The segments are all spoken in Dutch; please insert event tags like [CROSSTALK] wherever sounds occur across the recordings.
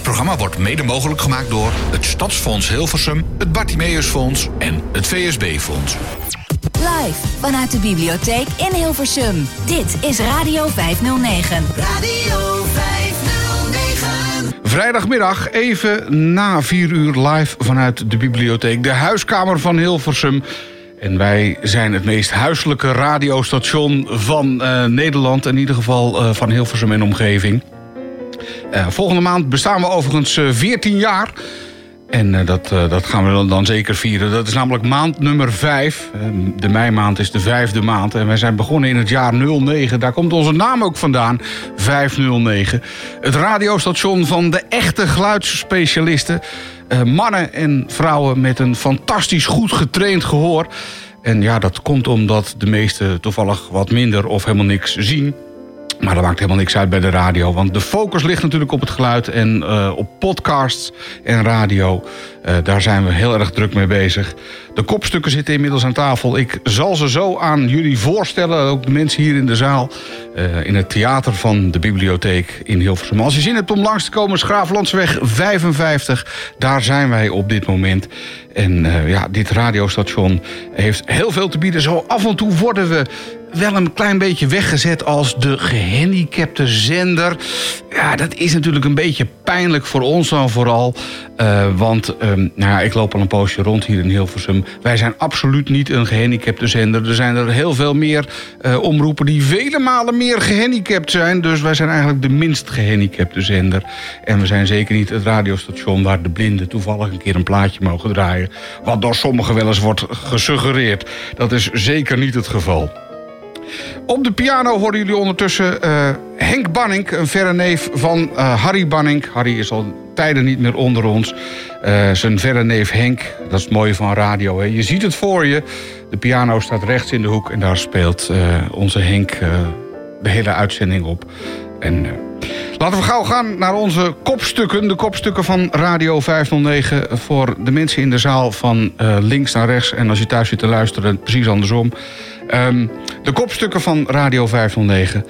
Dit programma wordt mede mogelijk gemaakt door het Stadsfonds Hilversum, het Bartimeusfonds en het VSB-fonds. Live vanuit de bibliotheek in Hilversum. Dit is Radio 509. Radio 509. Vrijdagmiddag, even na 4 uur live vanuit de bibliotheek, de huiskamer van Hilversum. En wij zijn het meest huiselijke radiostation van eh, Nederland, in ieder geval eh, van Hilversum en omgeving. Eh, volgende maand bestaan we overigens eh, 14 jaar. En eh, dat, eh, dat gaan we dan, zeker vieren. Dat is namelijk maand nummer 5. de meimaand is de vijfde maand. En wij zijn begonnen in het jaar 09. Daar komt onze naam ook vandaan. 509. Het radiostation van de echte geluidsspecialisten. Eh, mannen en vrouwen met een fantastisch goed getraind gehoor. En ja, dat komt omdat de meesten toevallig wat minder of helemaal niks zien. Maar dat maakt helemaal niks uit bij de radio. Want de focus ligt natuurlijk op het geluid en eh, op podcasts en radio. Eh, daar zijn we heel erg druk mee bezig. De kopstukken zitten inmiddels aan tafel. Ik zal ze zo aan jullie voorstellen. Ook de mensen hier in de zaal. eh, in het theater van de bibliotheek in Hilversum. Als je zin hebt om langs te komen, is Graaflandsweg 55. Daar zijn wij op dit moment. En eh, ja, dit radiostation heeft heel veel te bieden. Zo af en toe worden we wel een klein beetje weggezet als de gehandicapte zender. Ja, dat is natuurlijk een beetje pijnlijk voor ons dan vooral. Eh, want ehm, nou ja, ik loop al een poosje rond hier in Hilversum. Wij zijn absoluut niet een gehandicapte zender. Er zijn er heel veel meer eh, omroepen die vele malen meer gehandicapt zijn. Dus wij zijn eigenlijk de minst gehandicapte zender. En we zijn zeker niet het radiostation waar de blinden toevallig een keer een plaatje mogen draaien. Wat door sommigen wel eens wordt gesuggereerd. Dat is zeker niet het geval. Op de piano horen jullie ondertussen eh, Henk Banning, een verre neef van eh, Harry Banning. Harry is al tijden niet meer onder ons. Eh, zijn verre neef Henk, dat is het mooie van radio. Hè? Je ziet het voor je. De piano staat rechts in de hoek en daar speelt onze Henk de hele uitzending op. En laten we gauw gaan naar onze kopstukken. De kopstukken van Radio 509 voor de mensen in de zaal van links naar rechts. En als je thuis zit te luisteren, precies andersom. Ehm, de kopstukken van Radio 509.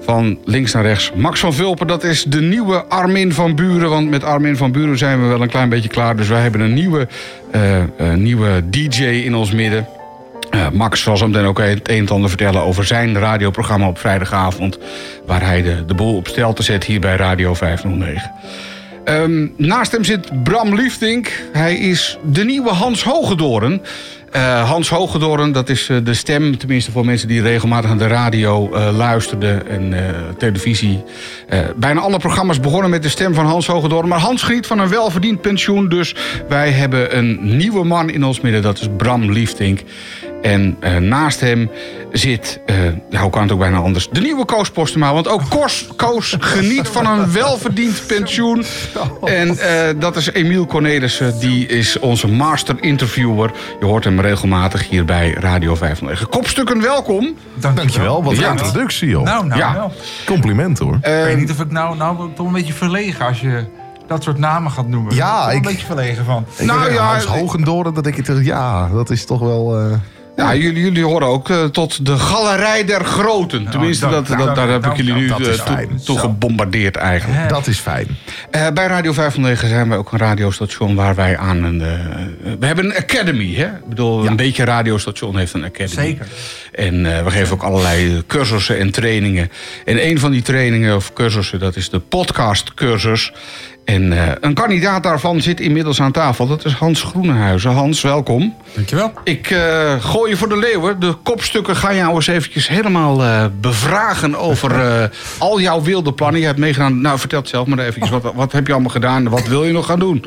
Van links naar rechts. Max van Vulpen, dat is de nieuwe Armin van Buren. Want met Armin van Buren zijn we wel een klein beetje klaar. Dus wij hebben een nieuwe, eh, eh, nieuwe DJ in ons midden. Eh, Max zal zo meteen ook het een en ander vertellen over zijn radioprogramma op vrijdagavond. Waar hij de, de boel op stelte zet hier bij Radio 509. Ehm, naast hem zit Bram Liefdink. Hij is de nieuwe Hans Hogedoren. Eh, Hans Hogedoren, dat is eh, de stem, tenminste voor mensen die regelmatig naar de radio eh, luisterden en televisie. Bijna alle programma's begonnen met de stem van Hans Hogedoren. Maar Hans geniet van een welverdiend pensioen, dus wij hebben een nieuwe man in ons midden. Dat is Bram Liefdink. En eh, naast hem zit, eh nou hoe kan het ook bijna anders, de nieuwe Koos Postema. Want ook Koos, Koos geniet van een welverdiend pensioen. En eh, dat is Emiel Cornelissen, die is onze master interviewer. Je hoort hem regelmatig hier bij Radio 509. Kopstukken, welkom. Dankjewel, wat een Ja. introductie, joh. Nou, nou, Ja. nou. Complimenten, hoor. ik weet niet of ik nou, nou toch een beetje verlegen als je dat soort namen gaat noemen. Ja, ik ben een beetje verlegen van. Ik nou ja, Hans ik- Hogendoren, dat denk ik toch, ja, dat is toch wel... eh, Ja, jullie, jullie horen ook eh, tot de Galerij der Groten. Tenminste, dank- dat, dank- dat, daar heb ik jullie nu eh, toe, gebombardeerd eigenlijk. dat is fijn. Eh, bij Radio 509 zijn we ook een radiostation waar wij aan een... we hebben een academy, hè? Ik bedoel, een beetje radiostation heeft een academy. Zeker. En we geven ook allerlei cursussen en trainingen. En een van die trainingen of cursussen, dat is de podcastcursus. En eh, een kandidaat daarvan zit inmiddels aan tafel. Dat is Hans Groenhuizen. Hans, welkom. Dankjewel. Ik eh, gooi je voor de leeuwen. De kopstukken gaan jou eens eventjes helemaal eh, bevragen over al jouw wilde plannen. Je hebt meegedaan. Nou, vertel het zelf maar eventjes. Wat, wat heb je allemaal gedaan? Wat wil je nog gaan doen?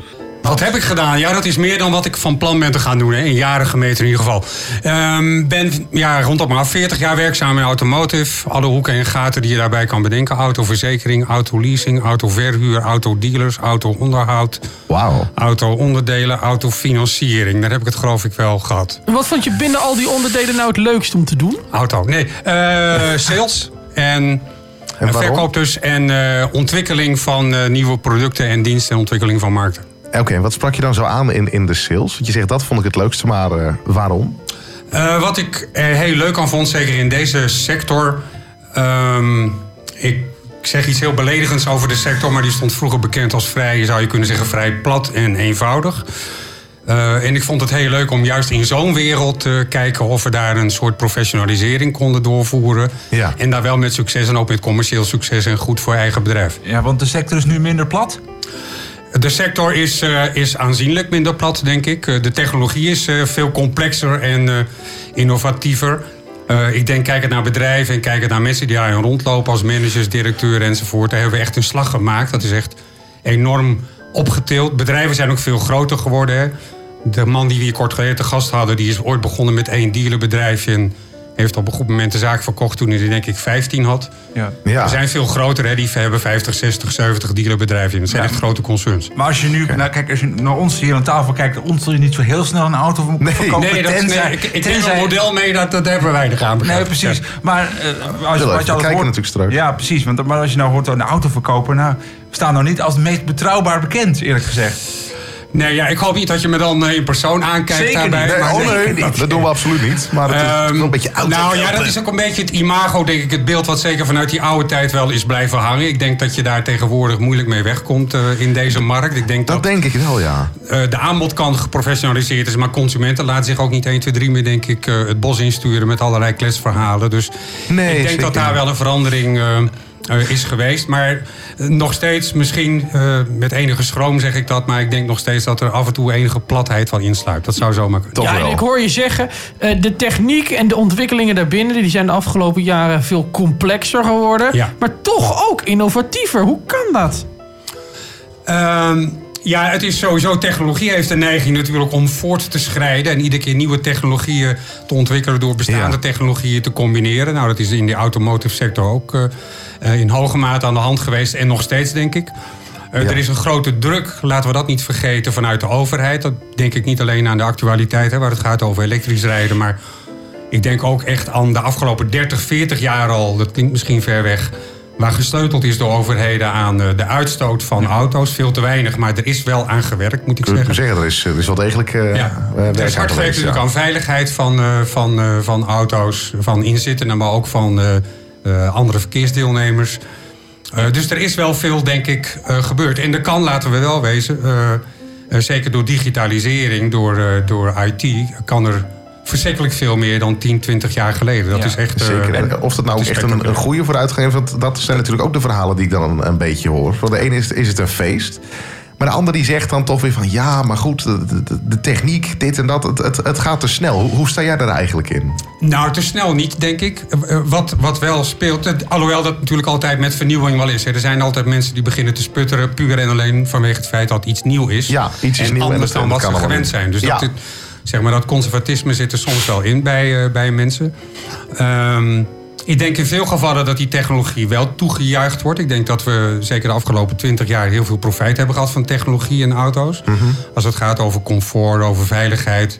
Wat heb ik gedaan? Ja, dat is meer dan wat ik van plan ben te gaan doen. Hè. In jaren gemeten in ieder geval. Ehm ben ja, rondom maar 40 jaar werkzaam in automotive. Alle hoeken en gaten die je daarbij kan bedenken. Autoverzekering, autoleasing, autoverhuur, autodealers, autoonderhoud. Wauw. Auto-onderdelen, autofinanciering. Daar heb ik het geloof ik wel gehad. Wat vond je binnen al die onderdelen nou het leukst om te doen? Auto, nee. eh, [LAUGHS] sales en... En waarom? verkoop dus en eh, ontwikkeling van eh, nieuwe producten en diensten en ontwikkeling van markten. Oké, en wat sprak je dan zo aan in, in de sales? Want je zegt, dat vond ik het leukste, maar eh, waarom? Eh, wat ik er heel leuk aan vond, zeker in deze sector. ehm, ik ik zeg iets heel beledigends over de sector, maar die stond vroeger bekend als vrij, zou je kunnen zeggen, vrij plat en eenvoudig. Eh, en ik vond het heel leuk om juist in zo'n wereld te kijken of we daar een soort professionalisering konden doorvoeren. Ja. En daar wel met succes en ook met commercieel succes en goed voor eigen bedrijf. Ja, want de sector is nu minder plat. De sector is, eh, is aanzienlijk minder plat, denk ik. Eh, de technologie is eh, veel complexer en innovatiever. Ik denk, kijkend naar bedrijven en kijkend naar mensen die daarin rondlopen als managers, directeuren enzovoort. Daar hebben we echt een slag gemaakt. Dat is echt enorm opgetild. Bedrijven zijn ook veel groter geworden. Hè. De man die we hier kort geleden te gast hadden, die is ooit begonnen met één dealerbedrijfje. Heeft op een goed moment de zaak verkocht toen hij er denk ik 15 had. Ja. Ja. Er zijn veel groter, hè. die hebben 50, 60, 70 dealerbedrijven. Dat zijn Ja. echt grote concerns. Maar als je nu, nou, kijk, als je naar ons hier aan tafel kijkt, ons je niet zo heel snel een auto van Nee, verkopen. Nee, dat, tenzij, nee, ik, ik neem tenzij- een model mee, dat, dat hebben wij weinig aan. begrijp Nee, precies. Ja. Maar eh, als, je altijd kijken hoort, natuurlijk straks. Ja, precies. Want, maar als je nou hoort een auto verkopen, nou, we staan nou niet als het meest betrouwbaar bekend, eerlijk gezegd. Nee, ja, ik hoop niet dat je me dan eh, in persoon aankijkt Zeker daarbij. niet. Nee, maar oh nee. nee, dat doen we absoluut niet. Maar het is Ehm, wel een beetje oud. nou ja, dat is ook een beetje het imago, denk ik. Het beeld wat zeker vanuit die oude tijd wel is blijven hangen. Ik denk dat je daar tegenwoordig moeilijk mee wegkomt eh, in deze markt. Ik denk dat, Dat denk ik wel, ja. eh, de aanbodkant geprofessionaliseerd is. Maar consumenten laten zich ook niet 1, 2, 3 meer, denk ik, het bos insturen met allerlei kletsverhalen. Dus Nee, ik denk zeker dat daar wel een verandering eh, is geweest. Maar eh, nog steeds, misschien eh, met enige schroom zeg ik dat. Maar ik denk nog steeds dat er af en toe enige platheid van insluipt. Dat zou zomaar kunnen. Toch ja, wel. en ik hoor je zeggen, eh, de techniek en de ontwikkelingen daarbinnen... die zijn de afgelopen jaren veel complexer geworden. Ja. Maar toch ook innovatiever. Hoe kan dat? Ehm, ja, het is sowieso. Technologie heeft de neiging natuurlijk om voort te schrijden. En iedere keer nieuwe technologieën te ontwikkelen door bestaande Ja. technologieën te combineren. Nou, dat is in de automotive sector ook eh, eh, in hoge mate aan de hand geweest. En nog steeds, denk ik. Eh, Ja. Er is een grote druk, laten we dat niet vergeten, vanuit de overheid. Dat denk ik niet alleen aan de actualiteit, hè, waar het gaat over elektrisch rijden. Maar ik denk ook echt aan de afgelopen 30, 40 jaar al. Dat klinkt misschien ver weg. Waar gesleuteld is door overheden aan eh, de uitstoot van auto's. Veel te weinig, maar er is wel aan gewerkt, moet ik Ik moet zeggen. zeggen, er is, er is wel degelijk eh Ja. eh, Er werk is aan hard gewerkt natuurlijk aan veiligheid van, van, van auto's, van inzittenden, maar ook van andere verkeersdeelnemers. Dus er is wel veel, denk ik, gebeurd. En er kan, laten we wel wezen, zeker door digitalisering, door, door IT, kan er verschrikkelijk veel meer dan 10, 20 jaar geleden. Dat Ja, is echt. eh, Zeker. En of dat nou echt een, goede vooruitgang is, want dat zijn natuurlijk ook de verhalen die ik dan een, een beetje hoor. Voor de ene is, is het een feest. Maar de ander die zegt dan toch weer van ja, maar goed, de, de, de techniek, dit en dat, het, het, het gaat te snel. Hoe, hoe sta jij daar eigenlijk in? Nou, te snel niet, denk ik. Eh, eh, Wat, wat wel speelt, eh, alhoewel dat natuurlijk altijd met vernieuwing wel is. hè. Er zijn altijd mensen die beginnen te sputteren... puur en alleen vanwege het feit dat iets nieuw is. Ja, iets is en nieuw en anders dan dat wat ze gewend zijn. Dus Ja. dat, zeg maar, dat conservatisme zit er soms wel in bij, eh, bij mensen. Ehm, ik denk in veel gevallen dat die technologie wel toegejuicht wordt. Ik denk dat we zeker de afgelopen twintig jaar heel veel profijt hebben gehad van technologie en auto's. Mhm. Als het gaat over comfort, over veiligheid.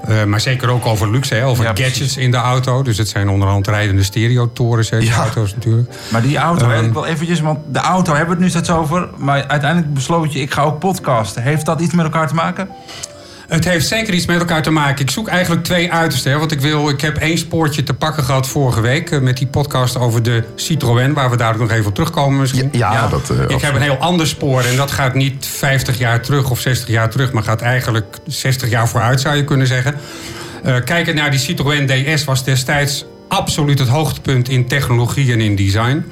eh, maar zeker ook over luxe, hè, over Ja, precies. gadgets in de auto. Dus het zijn onderhand rijdende stereotorens, hè, die Ja. auto's natuurlijk. Maar die auto, Ehm. ik wil eventjes, want de auto hebben we het nu steeds over. Maar uiteindelijk besloot je, ik ga ook podcasten. Heeft dat iets met elkaar te maken? Het heeft zeker iets met elkaar te maken. Ik zoek eigenlijk twee uitersten. hè, Want ik, wil, ik heb één spoortje te pakken gehad vorige week... eh, met die podcast over de Citroën... waar we daar nog even op terugkomen misschien. Ja, ja, dat... eh, Ik heb een heel ander spoor en dat gaat niet 50 jaar terug of 60 jaar terug... maar gaat eigenlijk 60 jaar vooruit, zou je kunnen zeggen. Kijken naar die Citroën DS was destijds absoluut het hoogtepunt... in technologie en in design.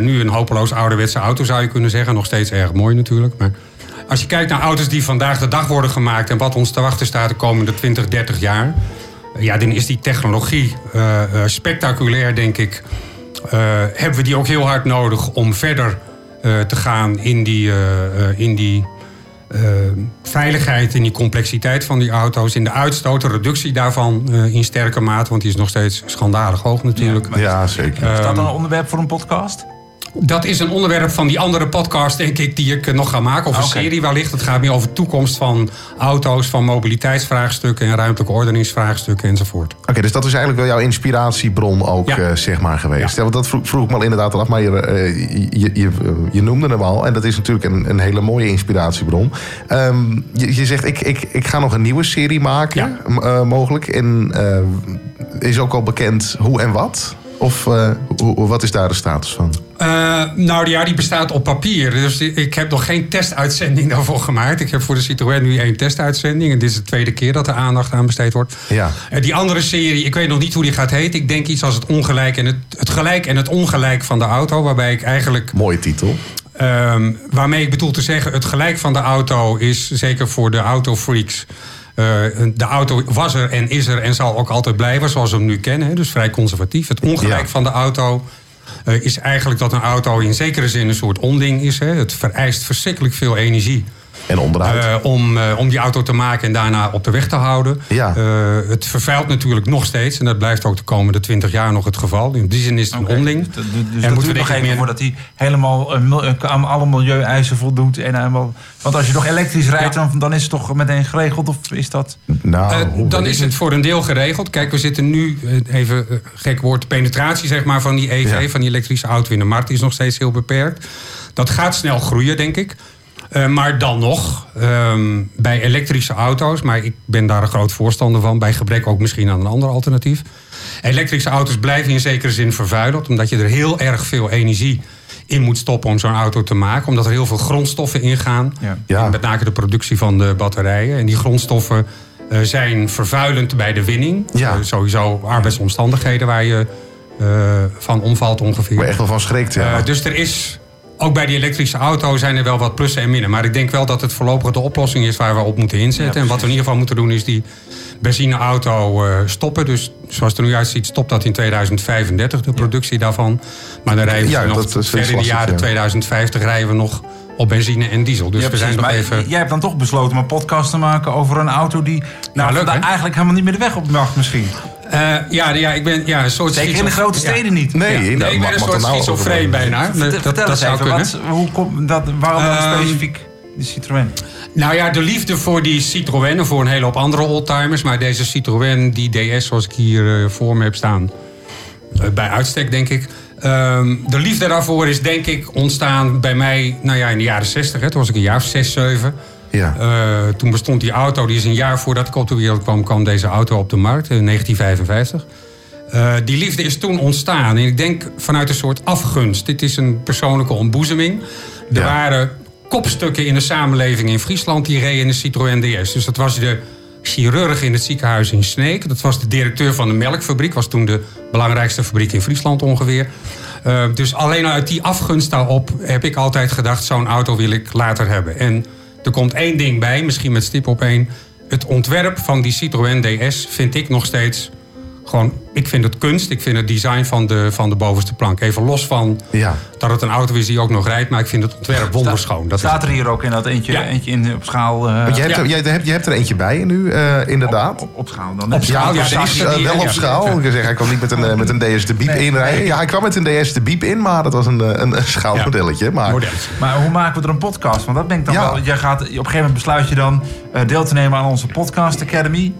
Nu een hopeloos ouderwetse auto, zou je kunnen zeggen. Nog steeds erg mooi natuurlijk, maar... Als je kijkt naar auto's die vandaag de dag worden gemaakt... en wat ons te wachten staat de komende 20, 30 jaar... ja, dan is die technologie eh, eh, spectaculair, denk ik. Eh, hebben we die ook heel hard nodig om verder eh, te gaan in die, eh, eh, in die eh, veiligheid, in die complexiteit van die auto's, in de uitstoot, de reductie daarvan eh, in sterke mate, want die is nog steeds schandalig hoog natuurlijk. Ja, zeker. Eh, Is dat dan een onderwerp voor een podcast? Dat is een onderwerp van die andere podcast, denk ik, die ik nog ga maken. Of een serie wellicht. Het gaat meer over de toekomst van auto's, van mobiliteitsvraagstukken en ruimtelijke ordeningsvraagstukken enzovoort. Oké, dus dat is eigenlijk wel jouw inspiratiebron ook, Ja. eh, zeg maar, geweest. Ja. Want dat vroeg, vroeg ik me al inderdaad al af, maar je, eh, je, je, je noemde hem al. En dat is natuurlijk een, een hele mooie inspiratiebron. Ehm, je, je zegt, ik, ik, ik ga nog een nieuwe serie maken, Ja. eh, mogelijk. En is ook al bekend hoe en wat? Of eh, hoe, wat is daar de status van? Eh, nou ja, die bestaat op papier. Dus ik heb nog geen testuitzending [LAUGHS] daarvoor gemaakt. Ik heb voor de Citroën nu één testuitzending. En dit is de tweede keer dat er aandacht aan besteed wordt. Ja. Eh, die andere serie, ik weet nog niet hoe die gaat heten. Ik denk iets als het ongelijk en het, het gelijk en het ongelijk van de auto. Waarbij ik eigenlijk Mooie titel. Ehm, waarmee ik bedoel te zeggen, het gelijk van de auto is zeker voor de autofreaks. De auto was er en is er en zal ook altijd blijven zoals we hem nu kennen. Dus vrij conservatief. Het ongelijk Ja. van de auto eh, is eigenlijk dat een auto in zekere zin een soort onding is. Hè. Het vereist verschrikkelijk veel energie. En onderhoud. eh, om, eh, om die auto te maken en daarna op de weg te houden. Ja. Eh, het vervuilt natuurlijk nog steeds. En dat blijft ook de komende twintig jaar nog het geval. In die zin is het een Oké, onding. Dus, dus, en dat moeten we nog even meer... voordat hij helemaal aan alle milieueisen voldoet. En helemaal, want als je nog elektrisch rijdt, dan, dan is het toch meteen geregeld? Of is dat... nou, Eh, hoe dan is het voor een deel geregeld. Kijk, we zitten nu, even gek woord, penetratie zeg maar, van die EV, Ja. van die elektrische auto in de markt is nog steeds heel beperkt. Dat gaat snel groeien, denk ik. Eh, maar dan nog, ehm, bij elektrische auto's, maar ik ben daar een groot voorstander van, bij gebrek ook misschien aan een ander alternatief. Elektrische auto's blijven in zekere zin vervuilend, omdat je er heel erg veel energie in moet stoppen om zo'n auto te maken. Omdat er heel veel grondstoffen ingaan. Ja. Met name de productie van de batterijen. En die grondstoffen eh, zijn vervuilend bij de winning. Ja. Eh, sowieso arbeidsomstandigheden waar je eh, van omvalt ongeveer. waar echt wel van schrikt. Ja. Eh, dus er is, ook bij die elektrische auto zijn er wel wat plussen en minnen. Maar ik denk wel dat het voorlopig de oplossing is waar we op moeten inzetten. en wat we in ieder geval moeten doen is die benzineauto eh, stoppen. Dus zoals het er nu uitziet stopt dat in 2035, de productie daarvan. Maar dan rijden we Ja, nog dat is verder in de jaren ja. 2050 rijden we nog op benzine en diesel. Dus Ja, we zijn nog maar even... Jij hebt dan toch besloten om een podcast te maken over een auto die nou, leuk, eigenlijk helemaal niet meer de weg op mag misschien. Eh, ja, ja, ik ben ja, een soort... Zeker in de grote ja. steden niet. nee, Ja. Nee, ik ben mag- een soort nou schizofreen bijna. Vertel, Dat, vertel dat eens zou even, kunnen. wat, hoe komt dat, waarom dan Ehm, specifiek de Citroën? Nou ja, de liefde voor die Citroën en voor een hele hoop andere oldtimers. Maar deze Citroën, die DS zoals ik hier eh, voor me heb staan. eh, bij uitstek, denk ik. Ehm, de liefde daarvoor is denk ik ontstaan bij mij nou ja, in de jaren 60. Hè. Toen was ik een jaar of 6, 7. Ja. Eh, toen bestond die auto, die is een jaar voordat ik op de wereld kwam, kwam deze auto op de markt, in 1955. Eh, die liefde is toen ontstaan. En ik denk vanuit een soort afgunst. Dit is een persoonlijke ontboezeming. Er Ja. waren kopstukken in de samenleving in Friesland die reden in de Citroën DS. Dus dat was de chirurg in het ziekenhuis in Sneek. Dat was de directeur van de melkfabriek. Was toen de belangrijkste fabriek in Friesland ongeveer. Eh, dus alleen uit die afgunst daarop heb ik altijd gedacht... zo'n auto wil ik later hebben. En er komt één ding bij, misschien met stip op één. Het ontwerp van die Citroën DS vind ik nog steeds... gewoon, ik vind het kunst. Ik vind het design van de, van de bovenste plank. Even los van Ja. dat het een auto is die ook nog rijdt... maar ik vind het ontwerp wonderschoon. Dat Staat er hier ook in dat eentje, Ja. eentje in, op schaal? eh, Want jij hebt, Ja. er, jij, hebt, je hebt er eentje bij nu, eh, inderdaad. op, op schaal dan. Op schaal, Ja, ja, precies. Eh, wel op schaal. Ik zeggen, hij kwam niet met een, met een DS de Biep Nee, inrijden. nee. Ja, hij kwam met een DS de Biep in, maar dat was een, een, een schaalmodelletje. Maar Model. Maar hoe maken we er een podcast? Want dat ben ik dan Ja. wel. Jij gaat, op een gegeven moment besluit je dan eh, deel te nemen aan onze podcast Academy.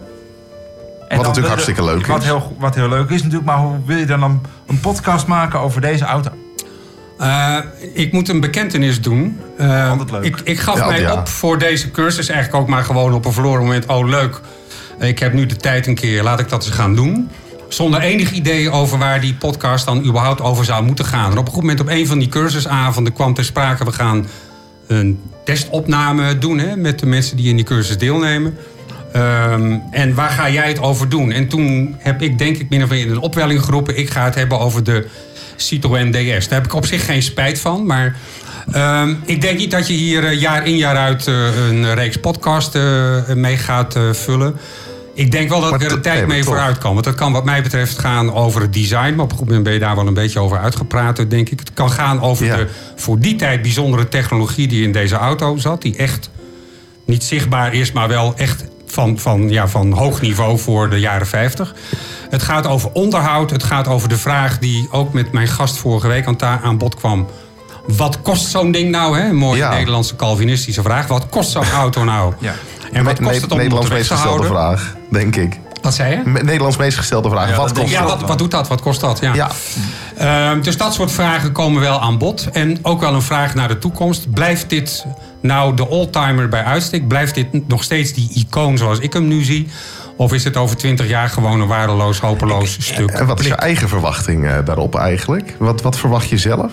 En dan natuurlijk hartstikke leuk wat is. Heel, wat heel leuk is natuurlijk. Maar hoe wil je dan een, een podcast maken over deze auto? Eh, ik moet een bekentenis doen. Altijd leuk. Ik, ik gaf Ja, mij ja. op voor deze cursus eigenlijk ook maar gewoon op een verloren moment. Oh, leuk. Ik heb nu de tijd een keer. Laat ik dat eens gaan doen. Zonder enig idee over waar die podcast dan überhaupt over zou moeten gaan. En op een goed moment op een van die cursusavonden kwam ter sprake... we gaan een testopname doen hè, met de mensen die in die cursus deelnemen. Ehm, en waar ga jij het over doen? En toen heb ik denk ik min of meer in een opwelling geroepen... ik ga het hebben over de Citroën DS. Daar heb ik op zich geen spijt van, maar... ehm, ik denk niet dat je hier eh, jaar in jaar uit eh, een reeks podcast eh, mee gaat vullen. Ik denk wel dat Maar ik er een tijd mee vooruit kan. Want dat kan wat mij betreft gaan over het design. Maar op een goed moment ben je daar wel een beetje over uitgepraat, denk ik. Het kan gaan over Ja. de voor die tijd bijzondere technologie die in deze auto zat. Die echt niet zichtbaar is, maar wel echt van, van, ja, van hoog niveau voor de jaren 50. Het gaat over onderhoud. Het gaat over de vraag die ook met mijn gast vorige week aan, aan bod kwam. Wat kost zo'n ding nou? Hè? Een mooie Ja. Nederlandse Calvinistische vraag. Wat kost zo'n auto nou? Ja. En wat kost het om Nederlands meest te gestelde houden? vraag, denk ik. Wat zei je? Nederlands meest gestelde vraag. Ja, wat kost Ja, wat doet dat? Wat kost dat? Ja. Ja, Ehm, dus dat soort vragen komen wel aan bod. En ook wel een vraag naar de toekomst. Blijft dit nou de oldtimer bij uitstek? Blijft dit nog steeds die icoon zoals ik hem nu zie? Of is het over twintig jaar gewoon een waardeloos, hopeloos stuk? en wat is je eigen verwachting eh, daarop eigenlijk? Wat, wat verwacht je zelf?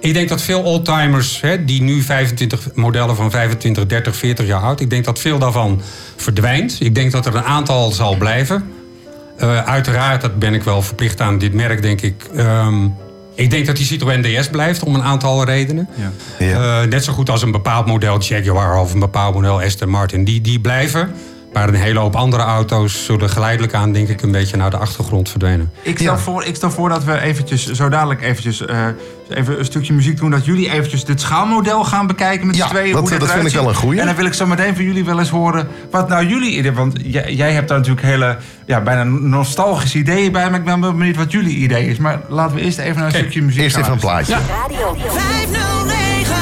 Ik denk dat veel oldtimers, hè, die nu 25 modellen van 25, 30, 40 jaar oud, ik denk dat veel daarvan verdwijnt. Ik denk dat er een aantal zal blijven. Eh, uiteraard, dat ben ik wel verplicht aan dit merk, denk ik. Ehm, ik denk dat die Citroën DS blijft om een aantal redenen. Ja. Eh, net zo goed als een bepaald model Jaguar of een bepaald model Aston Martin. Die, die blijven. Maar een hele hoop andere auto's zullen geleidelijk aan, denk ik, een beetje naar de achtergrond verdwijnen. Ik stel, Ja. voor, ik stel voor dat we eventjes, zo dadelijk eventjes, eh, even een stukje muziek doen. Dat jullie eventjes dit schaalmodel gaan bekijken met Ja, z'n tweeën. dat- hoe dat eruit vind ik wel een goeie. En dan wil ik zo meteen van jullie wel eens horen wat nou jullie idee... Want jij, jij hebt daar natuurlijk hele, ja, bijna nostalgische ideeën bij. Maar ik ben wel benieuwd wat jullie idee is. Maar laten we eerst even naar een stukje muziek Eerst gaan even een plaatje. Radio 509.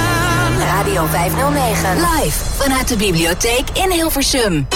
Radio 509. Live vanuit de bibliotheek in Hilversum.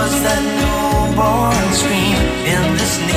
Was that newborn scream in this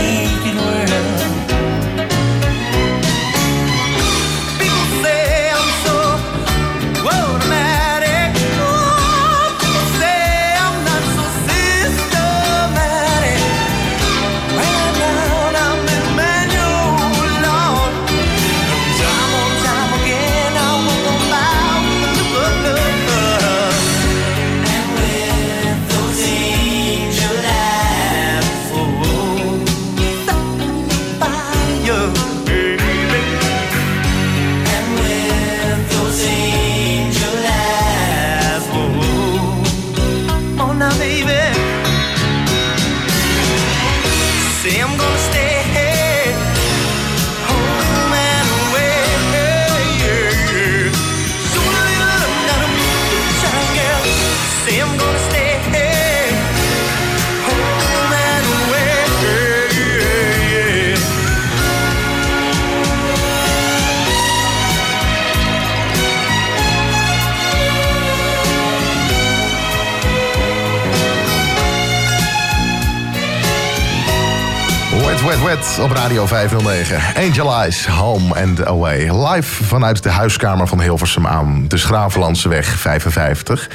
Wet, op Radio 509. Angel Eyes, Home and Away. Live vanuit de huiskamer van Hilversum aan de Schravenlandseweg 55.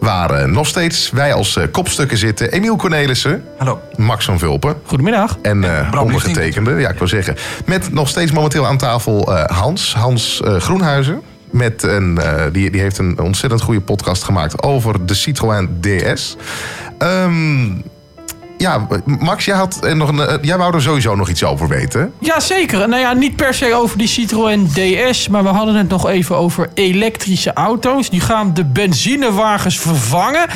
Waar eh, nog steeds wij als eh, kopstukken zitten. Emiel Cornelissen, Hallo. Max van Vulpen Goedemiddag. en eh ondergetekende. Ja, ik wil zeggen. Met nog steeds momenteel aan tafel eh, Hans. Hans Groenhuizen. Met een, die, die heeft een ontzettend goede podcast gemaakt over de Citroën DS. Ehm, ja, Max, jij, had nog een, eh, jij wou er sowieso nog iets over weten. Jazeker. Nou ja, niet per se over die Citroën DS, maar we hadden het nog even over elektrische auto's. Die gaan de benzinewagens vervangen.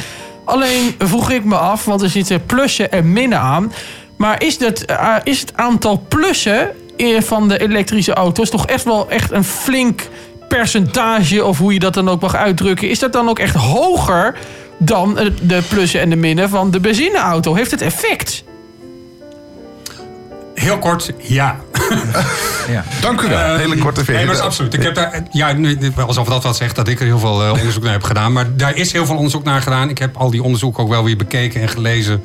Alleen vroeg ik me af, want er zitten plussen en minnen aan. Maar is, dat, eh, is het aantal plussen eh, van de elektrische auto's toch echt wel echt een flink percentage, of hoe je dat dan ook mag uitdrukken, is dat dan ook echt hoger dan de plussen en de minnen van de benzineauto? Heeft het effect? Heel kort, ja. Dank u wel. Eh, hele korte Nee, versie. maar absoluut. Ik heb daar, ja, alsof dat wat zegt dat ik er heel veel eh, onderzoek naar heb gedaan. Maar daar is heel veel onderzoek naar gedaan. Ik heb al die onderzoeken ook wel weer bekeken en gelezen.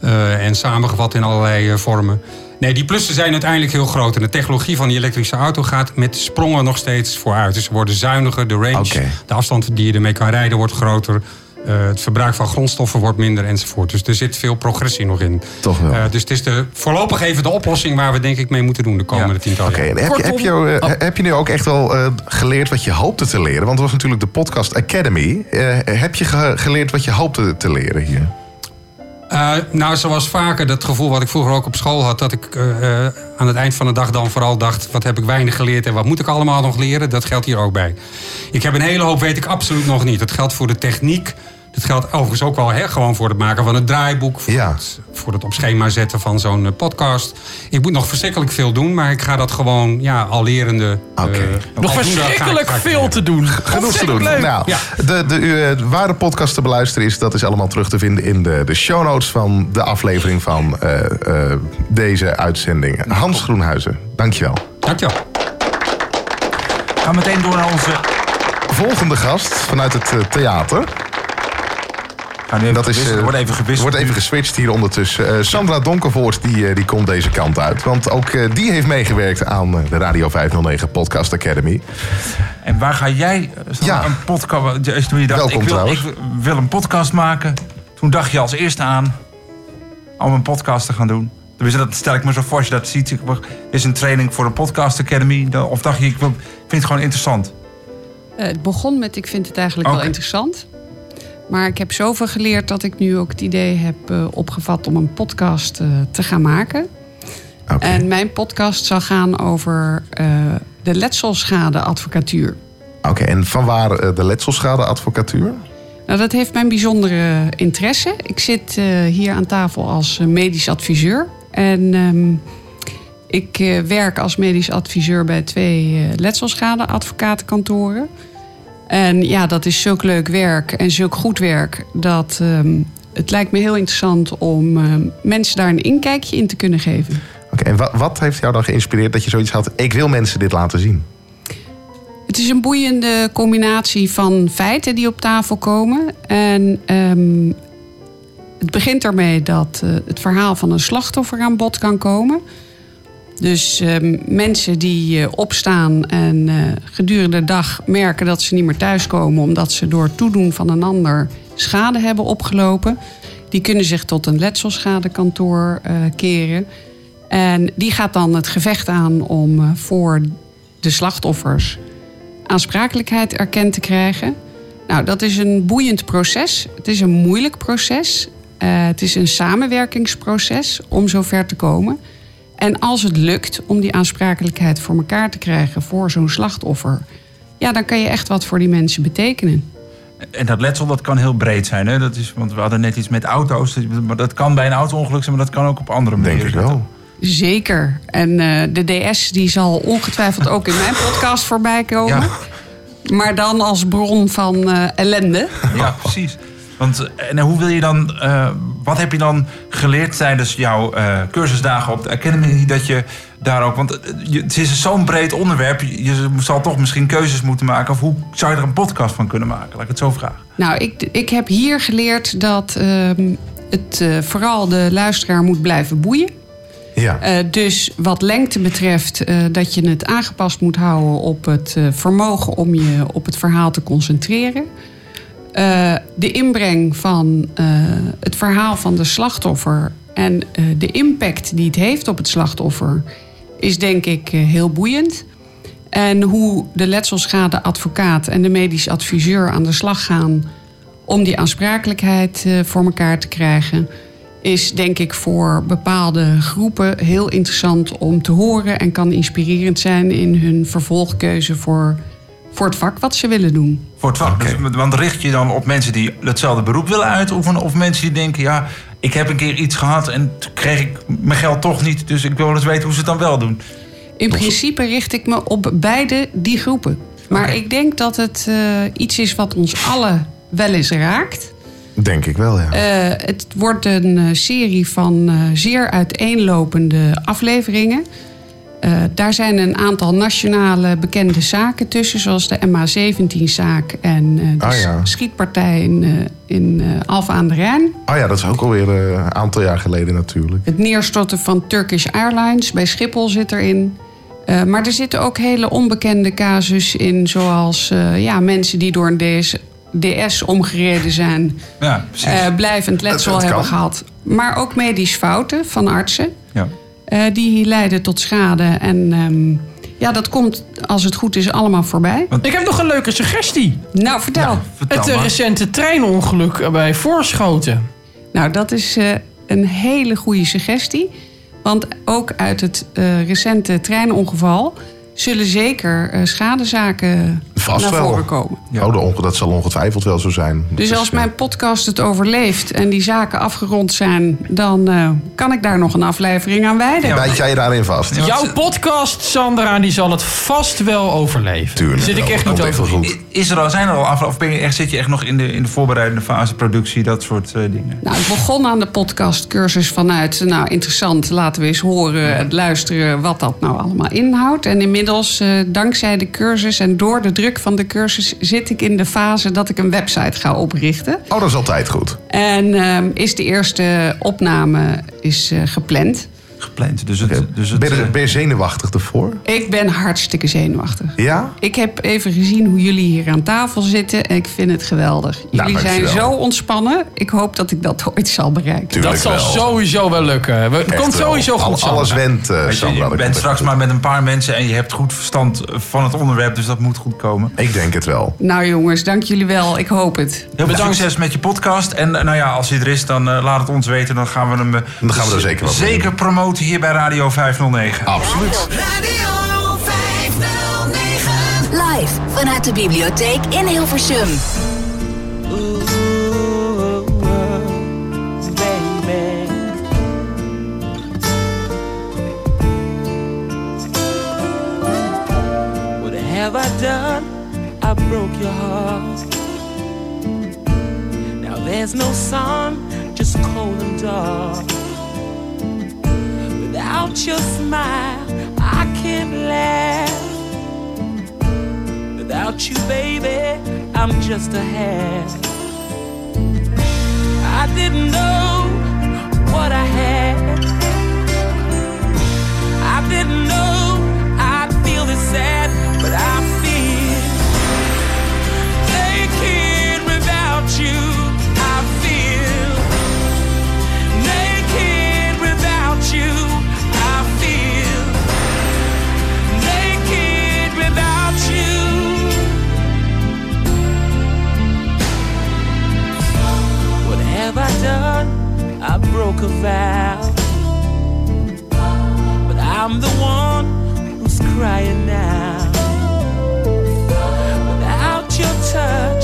eh, en samengevat in allerlei eh, vormen. Nee, die plussen zijn uiteindelijk heel groot. En de technologie van die elektrische auto gaat met sprongen nog steeds vooruit. Dus ze worden zuiniger, de range, de afstand die je ermee kan rijden wordt groter. Eh, het verbruik van grondstoffen wordt minder enzovoort. Dus er zit veel progressie nog in. Toch wel. Eh, dus het is de, voorlopig even de oplossing waar we denk ik mee moeten doen de komende Ja. tientallen Oké, jaar. heb, je, heb, je, eh, Oh. heb je nu ook echt wel eh, geleerd wat je hoopte te leren? Want het was natuurlijk de Podcast Academy. Eh, heb je ge- geleerd wat je hoopte te leren hier? Eh, nou, zoals vaker dat gevoel wat ik vroeger ook op school had... dat ik aan het eind van de dag dan vooral dacht... wat heb ik weinig geleerd en wat moet ik allemaal nog leren? Dat geldt hier ook bij. Ik heb een hele hoop, weet ik absoluut nog niet. Dat geldt voor de techniek. Dat geldt overigens ook wel hè, gewoon voor het maken van het draaiboek. Voor, Ja. het, voor het op schema zetten van zo'n eh, podcast. Ik moet nog verschrikkelijk veel doen... maar ik ga dat gewoon ja, al lerende... eh, Oké. Nog aldoende ga ik- verschrikkelijk ga ik veel te doen. Genoeg te doen. Leuk. Nou, Ja. de, de, eh, ware podcast te beluisteren is, dat is allemaal terug te vinden in de, de show notes van de aflevering van eh, eh, deze uitzending. Hans Groenhuizen, dankjewel. Dankjewel. We gaan meteen door naar onze... Volgende gast vanuit het theater. Nu even Dat is, eh, Er wordt even gewisseld. wordt even geswitcht hier ondertussen. Eh, Sandra Donkervoort die, eh, die komt deze kant uit. Want ook eh, die heeft meegewerkt aan de Radio 509 Podcast Academy. En waar ga jij Ja. een podcast... Als toen je dacht, Welkom ik wil, trouwens. ik wil een podcast maken. Toen dacht je als eerste aan om een podcast te gaan doen. Tenminste, dat stel ik me zo voor als je dat ziet. Er is een training voor een podcast academy. Of dacht je, ik vind het gewoon interessant. Eh, het begon met, ik vind het eigenlijk wel interessant. Maar ik heb zoveel geleerd dat ik nu ook het idee heb eh, opgevat om een podcast eh, te gaan maken. Oké. En mijn podcast zal gaan over eh, de letselschadeadvocatuur. Oké, en vanwaar eh, de letselschadeadvocatuur? Nou, dat heeft mijn bijzondere interesse. Ik zit hier aan tafel als medisch adviseur. En ehm, ik werk als medisch adviseur bij twee letselschadeadvocatenkantoren. En ja, dat is zulk leuk werk en zulk goed werk... dat ehm, het lijkt me heel interessant om ehm, mensen daar een inkijkje in te kunnen geven. Oké, en wat, wat heeft jou dan geïnspireerd dat je zoiets had? Ik wil mensen dit laten zien. Het is een boeiende combinatie van feiten die op tafel komen. En ehm, het begint ermee dat eh, het verhaal van een slachtoffer aan bod kan komen. Dus ehm, mensen die eh, opstaan en eh, gedurende de dag merken dat ze niet meer thuiskomen omdat ze door het toedoen van een ander schade hebben opgelopen. Die kunnen zich tot een letselschadekantoor eh, keren. En die gaat dan het gevecht aan om voor de slachtoffers aansprakelijkheid erkend te krijgen. Nou, dat is een boeiend proces. Het is een moeilijk proces. Het is een samenwerkingsproces om zover te komen. En als het lukt om die aansprakelijkheid voor elkaar te krijgen voor zo'n slachtoffer, ja, dan kan je echt wat voor die mensen betekenen. En dat letsel dat kan heel breed zijn. Hè? Dat is, want we hadden net iets met auto's. Maar dat kan bij een auto-ongeluk zijn, maar dat kan ook op andere Denk manieren. ik wel. Zeker. En eh, de DS die zal ongetwijfeld ook in mijn [LAUGHS] podcast voorbij komen. Ja. Maar dan als bron van eh, ellende. Ja, precies. Want en hoe wil je dan, eh, wat heb je dan geleerd tijdens jouw eh, cursusdagen op de Academy? Dat je daar ook, want eh, je, het is zo'n breed onderwerp, je, je zal toch misschien keuzes moeten maken. Of hoe zou je er een podcast van kunnen maken? Laat ik het zo vragen. Nou, ik, ik heb hier geleerd dat ehm, het eh, vooral de luisteraar moet blijven boeien. Ja. Eh, dus wat lengte betreft, eh, dat je het aangepast moet houden op het eh, vermogen om je op het verhaal te concentreren. Eh, de inbreng van eh, het verhaal van de slachtoffer en eh, de impact die het heeft op het slachtoffer is denk ik heel boeiend. En hoe de letselschadeadvocaat en de medisch adviseur aan de slag gaan om die aansprakelijkheid voor elkaar te krijgen, is denk ik voor bepaalde groepen heel interessant om te horen en kan inspirerend zijn in hun vervolgkeuze voor, voor het vak wat ze willen doen. Voor het vak. Dus, want richt je dan op mensen die hetzelfde beroep willen uitoefenen? Of mensen die denken, ja, ik heb een keer iets gehad en toen kreeg ik mijn geld toch niet. Dus ik wil wel eens weten hoe ze het dan wel doen. In principe richt ik me op beide die groepen. Maar ik denk dat het eh, iets is wat ons allen wel eens raakt. Denk ik wel, ja. Eh, het wordt een eh, serie van eh, zeer uiteenlopende afleveringen. Eh, daar zijn een aantal nationale bekende zaken tussen, zoals de MH17-zaak en eh, de Ah, ja. schietpartij in, eh, in eh, Alphen aan de Rijn. Oh ja, dat is ook alweer een aantal jaar geleden natuurlijk. Het neerstorten van Turkish Airlines bij Schiphol zit erin. Eh, maar er zitten ook hele onbekende casus in, zoals eh, ja, mensen die door een DS, DS omgereden zijn, Ja, precies. eh, blijvend letsel Het- het hebben gehad. Maar ook medisch fouten van artsen. ja. Eh, die leiden tot schade. En ehm, ja, dat komt, als het goed is, allemaal voorbij. Ik heb nog een leuke suggestie. Nou, vertel. Vertel Het eh, maar. recente treinongeluk bij Voorschoten. Nou, dat is eh, een hele goede suggestie. Want ook uit het eh, recente treinongeval zullen zeker eh, schadezaken Vast naar wel. voren komen. Oh, de onge- dat zal ongetwijfeld wel zo zijn. Dus als mijn podcast het overleeft en die zaken afgerond zijn, dan eh, kan ik daar nog een aflevering aan wijden. Bijt jij daarin vast? Ja, Jouw podcast, Sandra, die zal het vast wel overleven. Tuurlijk zit ik echt niet over goed. Is er al, zijn er al af, of ben je echt, zit je echt nog in de, in de voorbereidende fase, productie, dat soort eh, dingen? Nou, ik begon aan de podcastcursus vanuit, nou interessant, laten we eens horen, het luisteren wat dat nou allemaal inhoudt. En inmiddels, eh, dankzij de cursus en door de druk van de cursus, zit ik in de fase dat ik een website ga oprichten. Oh, dat is altijd goed. En ehm, is de eerste opname is, eh, gepland. Gepland. Dus het, dus het, Ben je, eh, ben je zenuwachtig ervoor? Ik ben hartstikke zenuwachtig. Ja? Ik heb even gezien hoe jullie hier aan tafel zitten en ik vind het geweldig. Jullie zijn zo ontspannen. Ik hoop dat ik dat [LAUGHS] ooit zal bereiken. Tuurlijk Dat zal wel. sowieso wel lukken. Het Echt komt wel. sowieso goed, Al- Alles Sandra. went, eh, je, je bent straks maar met een paar mensen en je hebt goed verstand van het onderwerp, dus dat moet goed komen. Ik denk het wel. Nou jongens, dank jullie wel. Ik hoop het. Heel veel Bedankt. succes met je podcast. En eh, nou ja, als hij er is, dan eh, laat het ons weten. Dan gaan we hem Dan gaan we er zeker wat zeker promoten hier bij Radio 509. Absoluut. Radio 509. Live vanuit de bibliotheek in Hilversum. have I done? I broke your heart. Now there's no sun, just cold and dark. Without your smile, I can't laugh. Without you, baby, I'm just a half. I didn't know what I had. I didn't know have I done? I broke a vow. But I'm the one who's crying now. Without your touch,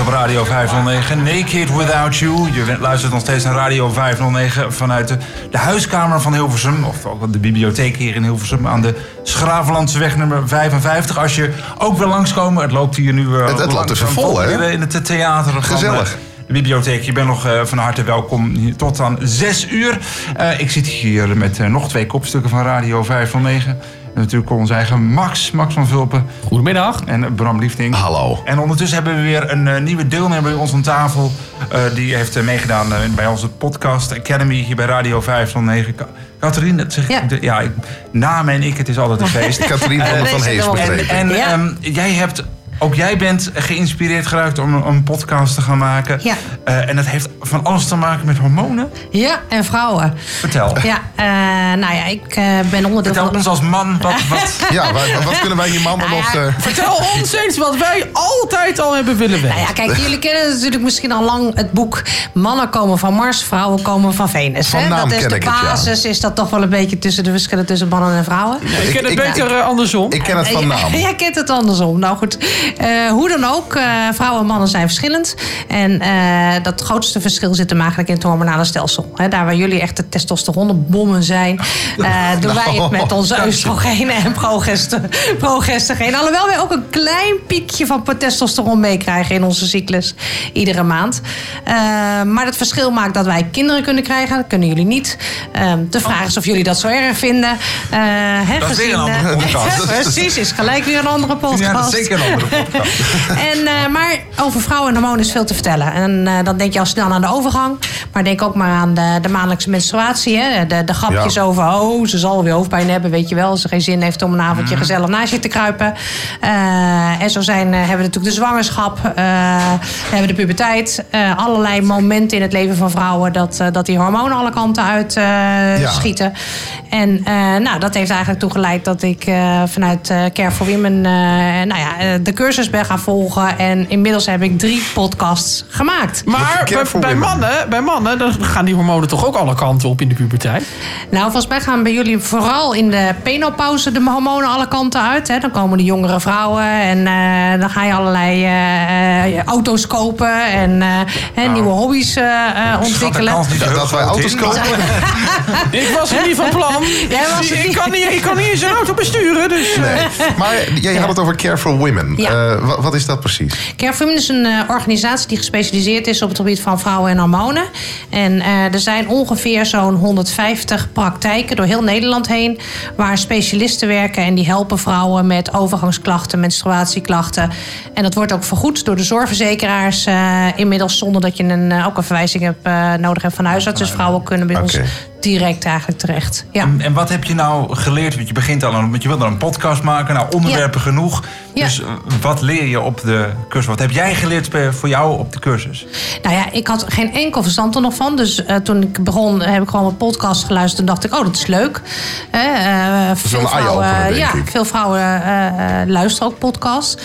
Op Radio 509. Naked Without You. Je luistert nog steeds naar Radio 509 vanuit de, de huiskamer van Hilversum. Of ook de bibliotheek hier in Hilversum aan de Schravenlandseweg nummer 55. Als je ook wil langskomen, het loopt hier nu eh, Het- het loopt even vol, hè? In het theater. van, Gezellig. eh, de bibliotheek. Je bent nog eh, van harte welkom tot aan 6 uur. Ik zit hier met nog twee kopstukken van Radio 509. En natuurlijk onze eigen Max, Max van Vulpen. Goedemiddag. En Bram Liefding. Hallo. En ondertussen hebben we weer een eh, nieuwe deelnemer bij ons aan tafel. Eh, die heeft eh, meegedaan bij onze podcast Academy hier bij Radio 509. Ka- Catherine, dat zeg ik. Ja. de- ja namen en ik, het is altijd een [LAUGHS] feest. Catherine van, van Hees begrepen. En Ja. ehm, jij hebt, ook jij bent geïnspireerd geraakt om een, een podcast te gaan maken. Ja. Eh, en dat heeft van alles te maken met hormonen. Ja, en vrouwen. Vertel. Ja, eh, nou ja, ik eh, ben onderdeel Vertel van... ons als man wat... wat [LAUGHS] Ja, wat, wat kunnen wij hier mannen Nou nog... ja, eh, Vertel [LAUGHS] ons eens wat wij altijd al hebben willen weten. Nou ja, kijk, jullie kennen natuurlijk misschien al lang het boek... Mannen komen van Mars, vrouwen komen van Venus. Van hè? dat is ken de ik het, ja. basis, is dat toch wel een beetje tussen de verschillen tussen mannen en vrouwen. ik ken het ik- beter andersom. ik ken het van naam. [LAUGHS] Jij kent het andersom. Nou goed, eh, hoe dan ook, eh, vrouwen en mannen zijn verschillend. En eh, dat grootste verschil zit hem eigenlijk in het hormonale stelsel. Hè, daar waar jullie echt de testosteronbommen zijn, [LAUGHS] doen wij het met onze oestrogenen en progestogeen. Alhoewel wij ook een klein piekje van testosteron meekrijgen in onze cyclus iedere maand. Maar het verschil maakt dat wij kinderen kunnen krijgen. Dat kunnen jullie niet. Eh, de vraag is of jullie dat zo erg vinden. Dat is weer een gezien, andere podcast. [LAUGHS] Precies, is gelijk weer een andere podcast. Ja, dat is zeker een andere podcast. [LAUGHS] En, eh, maar over vrouwen en hormonen is veel te vertellen. En eh, dan denk je al snel aan de overgang. Maar denk ook maar aan de, de maandelijkse menstruatie. Hè? De, de grapjes Ja. over, oh, ze zal weer hoofdpijn hebben. Weet je wel, als ze geen zin heeft om een avondje Mhm. gezellig naast je te kruipen. Eh, en zo zijn, hebben we natuurlijk de zwangerschap. we hebben de puberteit. allerlei momenten in het leven van vrouwen... dat, dat die hormonen alle kanten uit Ja. schieten. En nou, dat heeft eigenlijk toegeleid dat ik vanuit Care for Women... nou ja, de cursus ben gaan volgen. En inmiddels heb ik drie podcasts gemaakt. Maar bij, Careful mannen, bij mannen dan gaan die hormonen toch ook alle kanten op in de puberteit? Nou, volgens mij gaan bij jullie vooral in de penopauze de hormonen alle kanten uit. Hè. Dan komen de jongere vrouwen en eh, dan ga je allerlei eh, eh, auto's kopen en eh, hè, nieuwe hobby's Schat, ontwikkelen. niet dat, wij auto's in. kopen. [LAUGHS] Ik was er niet van plan. Jij was ik, niet- kan niet, ik kan niet eens een auto besturen, dus... Nee. Maar jij had het over Care for Women. Ja. Eh, wat, wat is dat precies? Care for Women is een eh, organisatie die gespecialiseerd is op het gebied van vrouwen en hormonen. En eh, er zijn ongeveer zo'n 150 praktijken door heel Nederland heen. Waar specialisten werken en die helpen vrouwen met overgangsklachten, menstruatieklachten. En dat wordt ook vergoed door de zorgverzekeraars. inmiddels zonder dat je een, ook een verwijzing hebt, nodig hebt van huisarts. Dus vrouwen kunnen bij ons. Direct eigenlijk terecht. Ja. En, en wat heb je nou geleerd? Want je begint al aan, want je wil dan een podcast maken. Nou, onderwerpen genoeg. Ja. Dus eh, wat leer je op de cursus? Wat heb jij geleerd voor jou op de cursus? Nou ja, ik had geen enkel verstand er nog van. Dus eh, toen ik begon, heb ik gewoon een podcast geluisterd. En dacht ik, oh, dat is leuk. Eh, eh, is een eye-opener, denk ja, ik. veel vrouwen luisteren ook podcasts.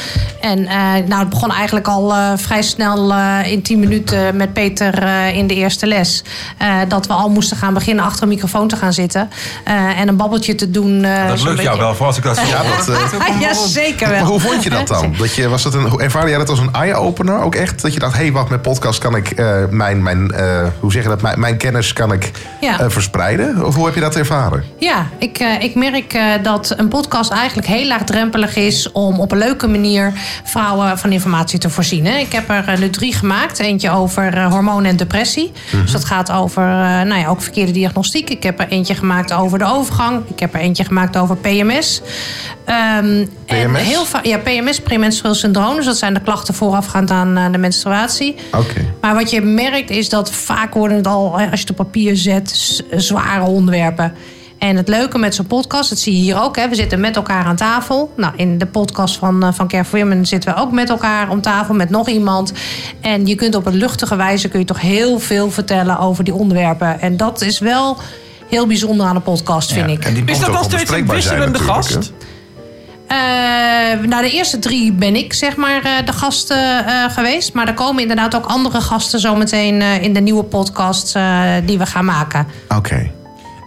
En eh, nou, het begon eigenlijk al eh, vrij snel eh, in 10 minuten met Peter eh, in de eerste les. Eh, dat we al moesten gaan beginnen achter een microfoon te gaan zitten. eh, en een babbeltje te doen. eh, Dat lukt jou beetje- wel, voor als ik dat zo Ja, dat, eh, [LAUGHS] ja, zeker wel. Maar hoe vond je dat dan? [LAUGHS] Dat je, was het een, hoe ervaarde jij dat als een eye-opener ook echt? Dat je dacht, hé, hey, wat met podcast kan ik eh, mijn, mijn eh, hoe zeg je dat, mijn, mijn kennis kan ik Ja. eh, verspreiden? Of hoe heb je dat ervaren? Ja, ik, eh, ik merk eh, dat een podcast eigenlijk heel laagdrempelig is om op een leuke manier vrouwen van informatie te voorzien. Hè. Ik heb er nu drie gemaakt. Eentje over hormonen en depressie. Dus dat gaat over eh, nou ja, ook verkeerde diagnostiek. Ik heb er eentje gemaakt over de overgang. Ik heb er eentje gemaakt over PMS. Ehm, En PMS? heel ja, PMS, premenstrueel syndroom. Dus dat zijn de klachten voorafgaand aan eh, de menstruatie. Oké. Maar wat je merkt is dat vaak worden het al, als je het op papier zet, zware onderwerpen. En het leuke met zo'n podcast, dat zie je hier ook. Hè, we zitten met elkaar aan tafel. Nou, in de podcast van, eh, van Care for Women zitten we ook met elkaar om tafel met nog iemand. En je kunt op een luchtige wijze kun je toch heel veel vertellen over die onderwerpen. En dat is wel heel bijzonder aan een podcast, vind ik. En die Is dat nog wel steeds een wisselende gast? Eh, nou, de eerste drie ben ik zeg maar eh, de gast geweest. Maar er komen inderdaad ook andere gasten zometeen eh, in de nieuwe podcast eh, die we gaan maken. Oké.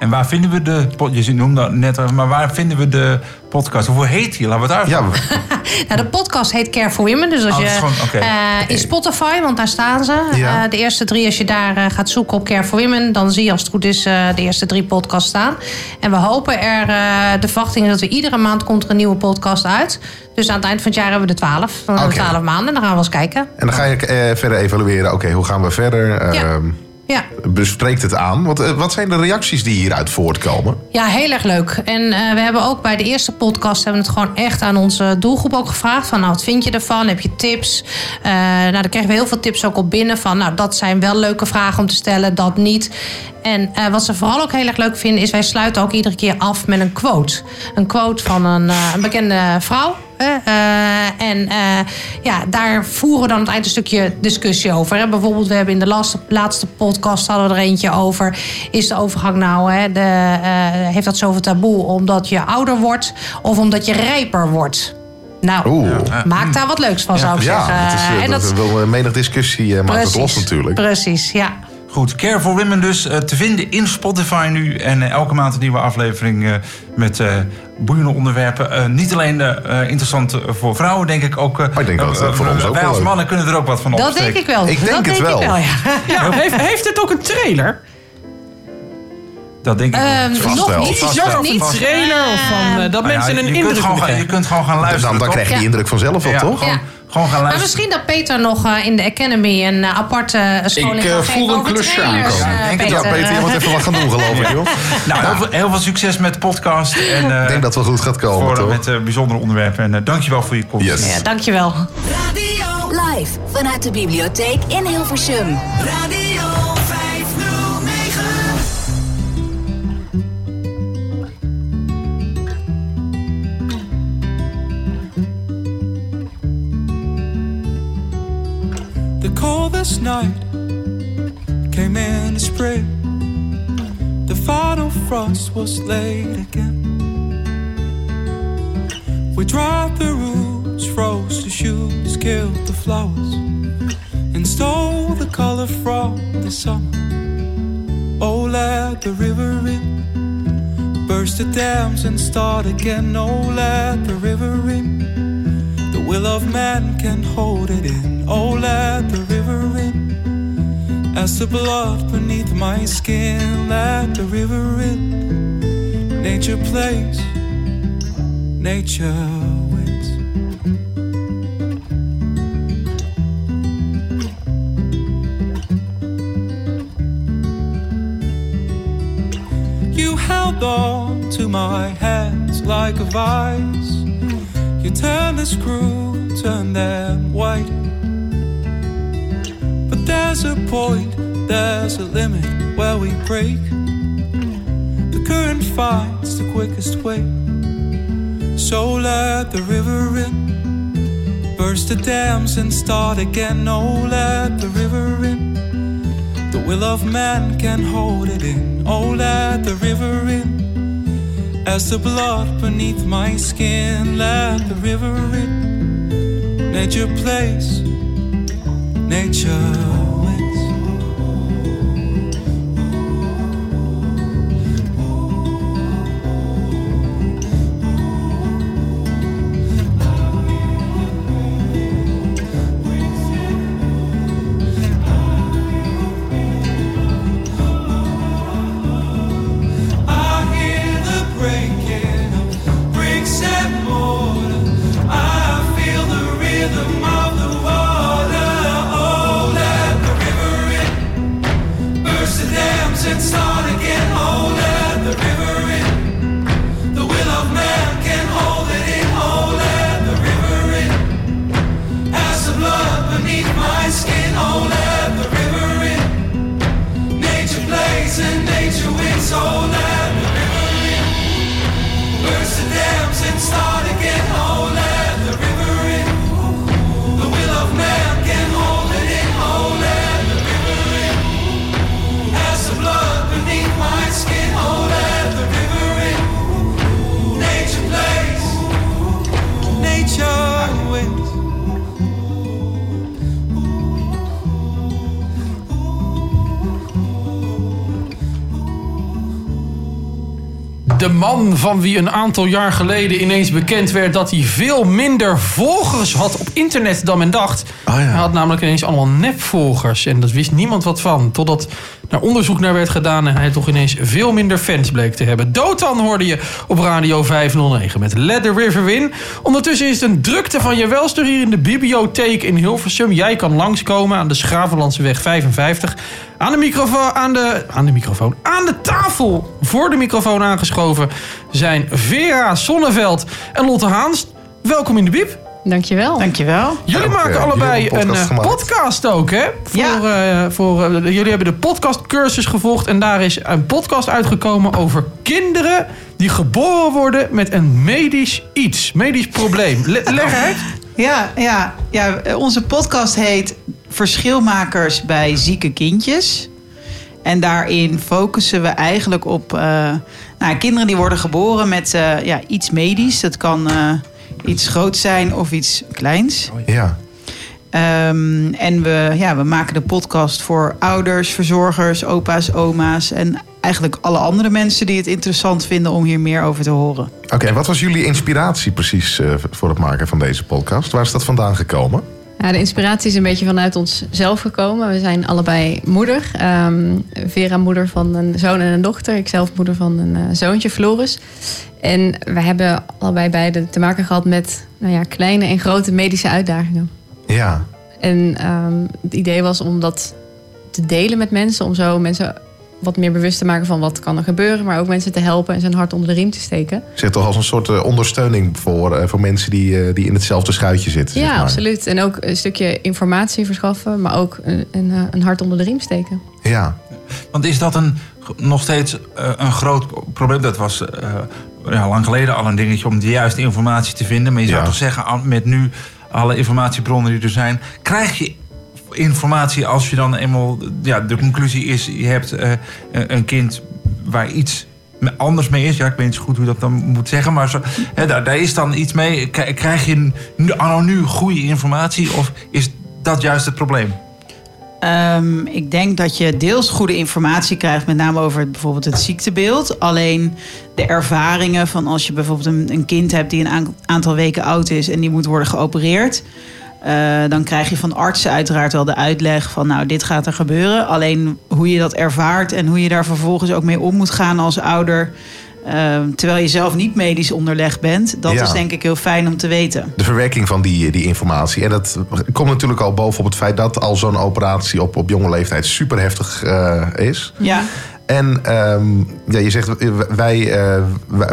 En waar vinden we de... pod- Je noemde dat net, al, maar waar vinden we de podcast? Hoe heet die? Laten we het uit. Ja, [LAUGHS] Nou, de podcast heet Care for Women. Dus als Oh, je gewoon- oké. eh, in Spotify, want daar staan ze. Ja. Eh, de eerste drie, als je daar eh, gaat zoeken op Care for Women, dan zie je als het goed is eh, de eerste drie podcasts staan. En we hopen er, eh, de verwachting is dat we iedere maand komt er een nieuwe podcast uit. Dus aan het eind van het jaar hebben we de twaalf. Dan we Oké. twaalf maanden. En dan gaan we eens kijken. En dan ga je eh, verder evalueren. Oké, hoe gaan we verder? Ja. Ja. bespreekt het aan. Wat, eh, wat zijn de reacties die hieruit voortkomen? Ja, heel erg leuk. En eh, we hebben ook bij de eerste podcast hebben we het gewoon echt aan onze doelgroep ook gevraagd. Van nou, wat vind je ervan? Heb je tips? Eh, nou, daar kregen we heel veel tips ook op binnen. Van nou, dat zijn wel leuke vragen om te stellen, dat niet. En wat ze vooral ook heel erg leuk vinden, is wij sluiten ook iedere keer af met een quote. Een quote van een, een bekende vrouw. Hè. Eh, en eh, ja, daar voeren we dan het eind een stukje discussie over. Hè. Bijvoorbeeld, we hebben in de laatste, laatste podcast hadden we er eentje over. Is de overgang nou, hè, de, eh, heeft dat zoveel taboe omdat je ouder wordt of omdat je rijper wordt? Nou, Oeh. maak daar wat leuks van, zou ik Ja, zeggen. dat is, eh, en dat, dat, wil eh, menig discussie eh, maakt het los natuurlijk. Precies, ja. Goed, Care for Women dus eh, te vinden in Spotify nu. En eh, elke maand een nieuwe aflevering eh, met eh, boeiende onderwerpen. Eh, niet alleen interessant voor vrouwen, denk ik ook. eh, ik denk dat voor ons ook Wij als leuk. mannen kunnen er ook wat van Dat opsteken. denk ik wel. Ik denk dat het denk wel. Ik wel ja. Ja, [LAUGHS] heeft, heeft het ook een trailer? Dat denk ik Vast nog wel. niet. Vast nog wel. niet. Een trailer of van, eh, dat Nou ja, mensen een je indruk kunt kunnen gaan- Je kunt gewoon gaan luisteren. Dan, dan krijg je die indruk vanzelf wel, Ja, toch? Gewoon, Ja. Maar misschien dat Peter nog eh, in de Academy een eh, aparte eh, scholing Ik, kan voel geven een klusje aankomen. eh, denk het Ja, Peter, je moet even wat gaan doen, geloof ik, joh. Nou, heel, veel, heel veel succes met de podcast. En, eh, Ik denk dat het wel goed gaat komen, voor, toch? met eh, bijzondere onderwerpen. En dankjewel voor je komst. Yes. Ja, dankjewel. Radio, Live vanuit de bibliotheek in Hilversum. Radio The this night came in the spring. The final frost was laid again. We dried the roots, froze the shoots, killed the flowers, and stole the color from the summer. Oh, let the river in, burst the dams and start again. Oh, let the river in. Will of man can hold it in. Oh, let the river in. As the blood beneath my skin, let the river in. Nature plays, nature wins. You held on to my hands like a vice. You turn the screw, turn them white. But there's a point, there's a limit where we break. The current finds the quickest way. So let the river in, burst the dams and start again. Oh, let the river in. The will of man can hold it in. Oh, let the river in. As the blood beneath my skin, let the river in. Nature plays, nature man van wie een aantal jaar geleden ineens bekend werd dat hij veel minder volgers had op internet dan men dacht. Oh ja. Hij had namelijk ineens allemaal nepvolgers en dat wist niemand wat van. Totdat er onderzoek naar werd gedaan en hij toch ineens veel minder fans bleek te hebben. Dotan hoorde je op Radio 509 met Let the River Win. Ondertussen is het een drukte van je welster hier in de bibliotheek in Hilversum. Jij kan langskomen aan de Schravenlandseweg 55. Aan de microfoon, aan de, aan de microfoon, aan de tafel voor de microfoon aangeschoven zijn Vera Sonneveld en Lotte Haans. Welkom in de Biep. Dankjewel. Dankjewel. Jullie maken eh, allebei jullie een een eh, podcast podcast, gemaakt. ook, hè? Voor, Ja. eh, voor, eh, jullie hebben de podcastcursus gevolgd en daar is een podcast uitgekomen over kinderen die geboren worden met een medisch iets, medisch probleem. Le- leg [LAUGHS] uit. Ja, ja, ja, onze podcast heet Verschilmakers bij zieke kindjes. En daarin focussen we eigenlijk op eh, nou, kinderen die worden geboren met eh, ja, iets medisch. Dat kan eh, iets groots zijn of iets kleins. Ja. Ehm, en we, ja, we maken de podcast voor ouders, verzorgers, opa's, oma's en eigenlijk alle andere mensen die het interessant vinden om hier meer over te horen. Oké, en wat was jullie inspiratie precies eh, voor het maken van deze podcast? Waar is dat vandaan gekomen? Ja, de inspiratie is een beetje vanuit onszelf gekomen. We zijn allebei moeder. Ehm, Vera moeder van een zoon en een dochter. Ikzelf moeder van een eh, zoontje, Floris. En we hebben allebei beide te maken gehad met nou ja, kleine en grote medische uitdagingen. Ja. En ehm, het idee was om dat te delen met mensen. Om zo mensen wat meer bewust te maken van wat kan er gebeuren. Maar ook mensen te helpen en zijn hart onder de riem te steken. Zit toch als een soort eh, ondersteuning voor, eh, voor mensen die, eh, die in hetzelfde schuitje zitten? Ja, zeg maar. absoluut. En ook een stukje informatie verschaffen. Maar ook een, een, een hart onder de riem steken. Ja. Want is dat een, nog steeds eh, een groot probleem? Dat was eh, ja, lang geleden al een dingetje om de juiste informatie te vinden. Maar je zou Ja. toch zeggen, met nu alle informatiebronnen die er zijn... krijg je informatie als je dan eenmaal... Ja, de conclusie is, je hebt eh, een kind waar iets anders mee is. Ja, ik weet niet zo goed hoe dat dan moet zeggen. Maar zo, hè, daar, daar is dan iets mee. Krijg je nu, nu goede informatie? Of is dat juist het probleem? Ehm, ik denk dat je deels goede informatie krijgt, met name over bijvoorbeeld het ziektebeeld. Alleen de ervaringen van als je bijvoorbeeld een, een kind hebt die een aan- aantal weken oud is en die moet worden geopereerd. Eh, dan krijg je van artsen uiteraard wel de uitleg van nou, dit gaat er gebeuren. Alleen hoe je dat ervaart en hoe je daar vervolgens ook mee om moet gaan als ouder. ehm, terwijl je zelf niet medisch onderlegd bent. Dat Ja. is denk ik heel fijn om te weten. De verwerking van die, die informatie. En dat komt natuurlijk al bovenop het feit dat al zo'n operatie op, op jonge leeftijd super heftig eh, is. Ja. En ehm, ja, je zegt, eh, wij,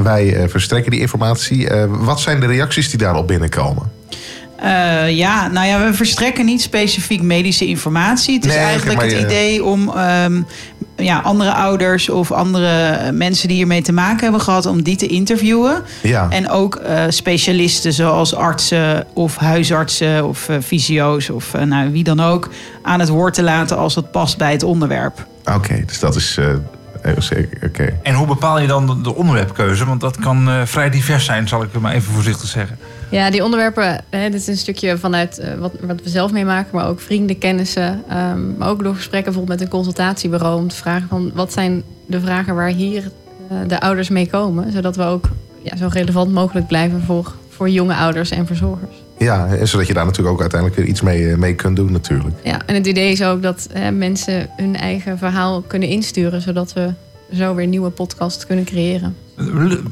wij, verstrekken die informatie. Wat zijn de reacties die daarop binnenkomen? Eh, ja, nou ja, we verstrekken niet specifiek medische informatie. Het is Nee, eigenlijk maar het idee om ehm, ja, andere ouders of andere mensen die hiermee te maken hebben gehad, om die te interviewen. Ja. En ook eh, specialisten zoals artsen of huisartsen of eh fysio's of nou, wie dan ook aan het woord te laten als dat past bij het onderwerp. Oké, dus dat is... eh, heel zeker. Oké. En hoe bepaal je dan de- de onderwerpkeuze? Want dat kan eh, vrij divers zijn, zal ik maar even voorzichtig zeggen. Ja, die onderwerpen, hè, dit is een stukje vanuit eh, wat, wat we zelf meemaken, maar ook vrienden, kennissen. ehm, maar ook door gesprekken bijvoorbeeld met een consultatiebureau om te vragen van wat zijn de vragen waar hier eh, de ouders mee komen. Zodat we ook ja, zo relevant mogelijk blijven voor, voor jonge ouders en verzorgers. Ja, en zodat je daar natuurlijk ook uiteindelijk weer iets mee, eh, mee kunt doen natuurlijk. Ja, en het idee is ook dat hè, mensen hun eigen verhaal kunnen insturen, zodat we zo weer nieuwe podcasts kunnen creëren.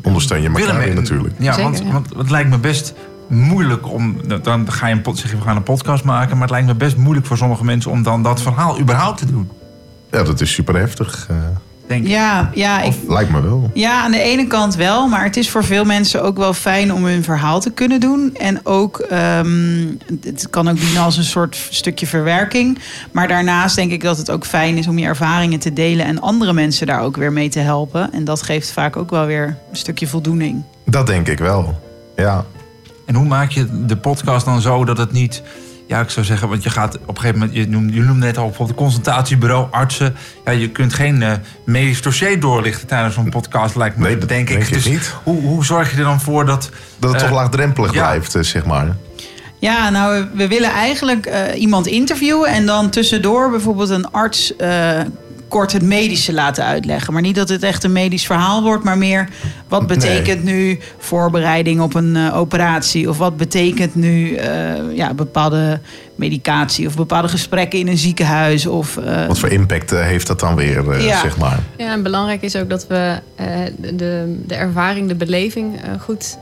Ondersteun je elkaar Willem, natuurlijk. Ja, Zeker, want, ja. want het lijkt me best moeilijk om... Dan ga je een, pod- zeg je, we gaan een podcast maken... maar het lijkt me best moeilijk voor sommige mensen... om dan dat verhaal überhaupt te doen. Ja, dat is super heftig. eh, Denk ik. Ja, ja ik, lijkt me wel. Ja, aan de ene kant wel. Maar het is voor veel mensen ook wel fijn om hun verhaal te kunnen doen. En ook, ehm, het kan ook dienen als een soort stukje verwerking. Maar daarnaast denk ik dat het ook fijn is om je ervaringen te delen. En andere mensen daar ook weer mee te helpen. En dat geeft vaak ook wel weer een stukje voldoening. Dat denk ik wel. Ja. En hoe maak je de podcast dan zo dat het niet... Ja, ik zou zeggen, want je gaat op een gegeven moment... Je noemde, je noemde net al bijvoorbeeld consultatiebureau, artsen. Ja, je kunt geen eh, medisch dossier doorlichten tijdens zo'n podcast, lijkt me, Nee, dat denk ik. denk ik dus niet. Hoe, hoe zorg je er dan voor dat... Dat het eh, toch laagdrempelig ja. blijft, eh, zeg maar. Ja, nou, we willen eigenlijk eh, iemand interviewen. En dan tussendoor bijvoorbeeld een arts eh, kort het medische laten uitleggen. Maar niet dat het echt een medisch verhaal wordt, maar meer wat betekent nu voorbereiding op een eh, operatie? Of wat betekent nu eh, ja, bepaalde medicatie of bepaalde gesprekken in een ziekenhuis? Of, eh, Wat voor impact heeft dat dan weer, Ja. zeg maar? Ja, en belangrijk is ook dat we eh, de, de, ervaring, de beleving eh, goed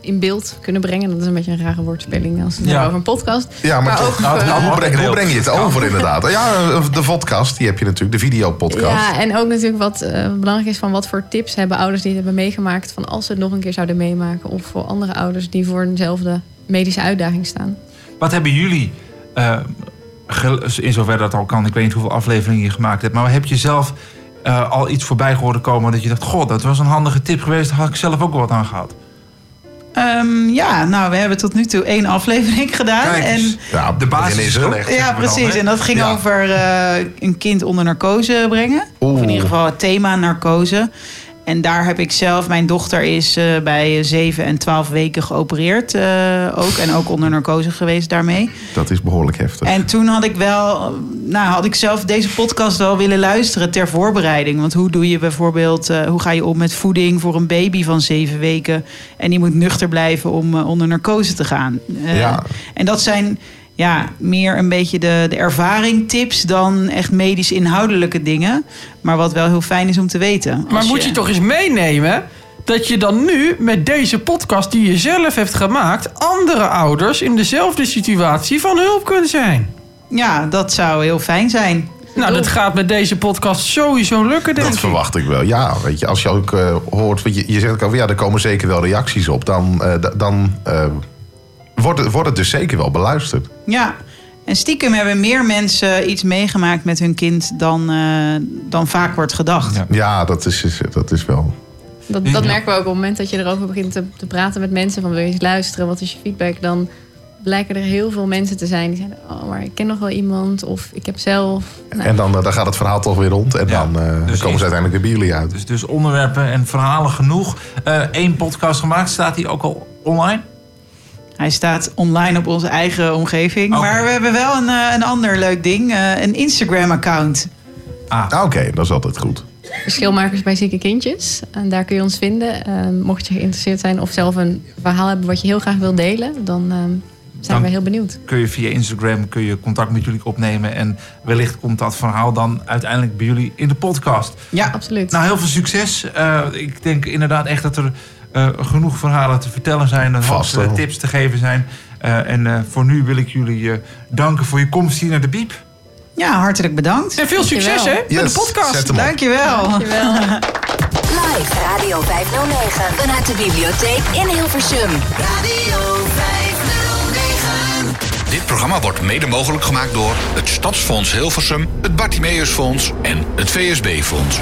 in beeld kunnen brengen. Dat is een beetje een rare woordspeling als het Ja. over een podcast. Ja, maar, toch. ook, nou, eh, hoe, breng, hoe breng je het over inderdaad? Ja, de podcast, die heb je natuurlijk, de videopodcast. Ja, en ook natuurlijk wat eh, belangrijk is van wat voor tips hebben ouders die het hebben meegemaakt van als ze het nog een keer zouden meemaken. Of voor andere ouders die voor eenzelfde medische uitdaging staan. Wat hebben jullie, eh, gel- in zover dat al kan, ik weet niet hoeveel afleveringen je gemaakt hebt, maar heb je zelf eh, al iets voorbij gehoord komen dat je dacht, god, dat was een handige tip geweest, daar had ik zelf ook wel wat aan gehad. Ehm, ja, nou, we hebben tot nu toe één aflevering [LAUGHS] gedaan. Kijk eens. en Ja, de basis is gelegd. Ja, dan, precies. en dat ging Ja. over eh, een kind onder narcose brengen. Of in ieder geval het thema narcose. En daar heb ik zelf, mijn dochter is eh, bij 7 en 12 weken geopereerd eh, ook. En ook onder narcose geweest daarmee. Dat is behoorlijk heftig. En toen had ik wel, nou had ik zelf deze podcast wel willen luisteren ter voorbereiding. Want hoe doe je bijvoorbeeld, eh, hoe ga je om met voeding voor een baby van zeven weken? En die moet nuchter blijven om onder narcose te gaan. Ja. En dat zijn ja, meer een beetje de, de ervaring, tips dan echt medisch inhoudelijke dingen. Maar wat wel heel fijn is om te weten. Maar moet je toch eens meenemen dat je dan nu met deze podcast die je zelf hebt gemaakt, andere ouders in dezelfde situatie van hulp kunt zijn? Ja, dat zou heel fijn zijn. Nou, dat gaat met deze podcast sowieso lukken, denk Dat ik. verwacht ik wel. Ja, weet je, als je ook eh, hoort, want je, je zegt ook al, ja, er komen zeker wel reacties op, dan, eh, dan eh, wordt, het, wordt het dus zeker wel beluisterd. Ja, en stiekem hebben meer mensen iets meegemaakt met hun kind dan, eh, dan vaak wordt gedacht. Ja, dat is, is- dat is wel. Dat, dat merken we ook op het moment dat je erover begint te, te praten met mensen. Van wil je eens luisteren, wat is je feedback? Dan blijken er heel veel mensen te zijn die zeggen... oh, maar ik ken nog wel iemand of ik heb zelf... Nou, En dan, eh, dan gaat het verhaal toch weer rond en dan, eh, dan komen ze uiteindelijk weer bij jullie uit. Dus, dus onderwerpen en verhalen genoeg. Eén podcast gemaakt, staat die ook al online? Hij staat online op onze eigen omgeving. Maar we hebben wel een, eh, een ander leuk ding. eh, een Instagram-account. Ah, oké, dat is altijd goed. verschilmakers bij zieke kindjes. En daar kun je ons vinden. Ehm, mocht je geïnteresseerd zijn of zelf een verhaal hebben wat je heel graag wil delen, dan ehm, zijn Dan- we heel benieuwd. Kun je via Instagram kun je contact met jullie opnemen. En wellicht komt dat verhaal dan uiteindelijk bij jullie in de podcast. Ja, absoluut. Nou, heel veel succes. Eh, ik denk inderdaad echt dat er eh, genoeg verhalen te vertellen zijn. En Vast eh, wel. tips te geven zijn. Eh, en eh, voor nu wil ik jullie eh, danken voor je komst hier naar de Biep. Ja, hartelijk bedankt. En veel succes hè, met Yes, de podcast. Dankjewel. Dankjewel. Live Radio 509 vanuit de bibliotheek in Hilversum. Radio 509. Dit programma wordt mede mogelijk gemaakt door het Stadsfonds Hilversum, het Bartimeusfonds en het VSB-fonds.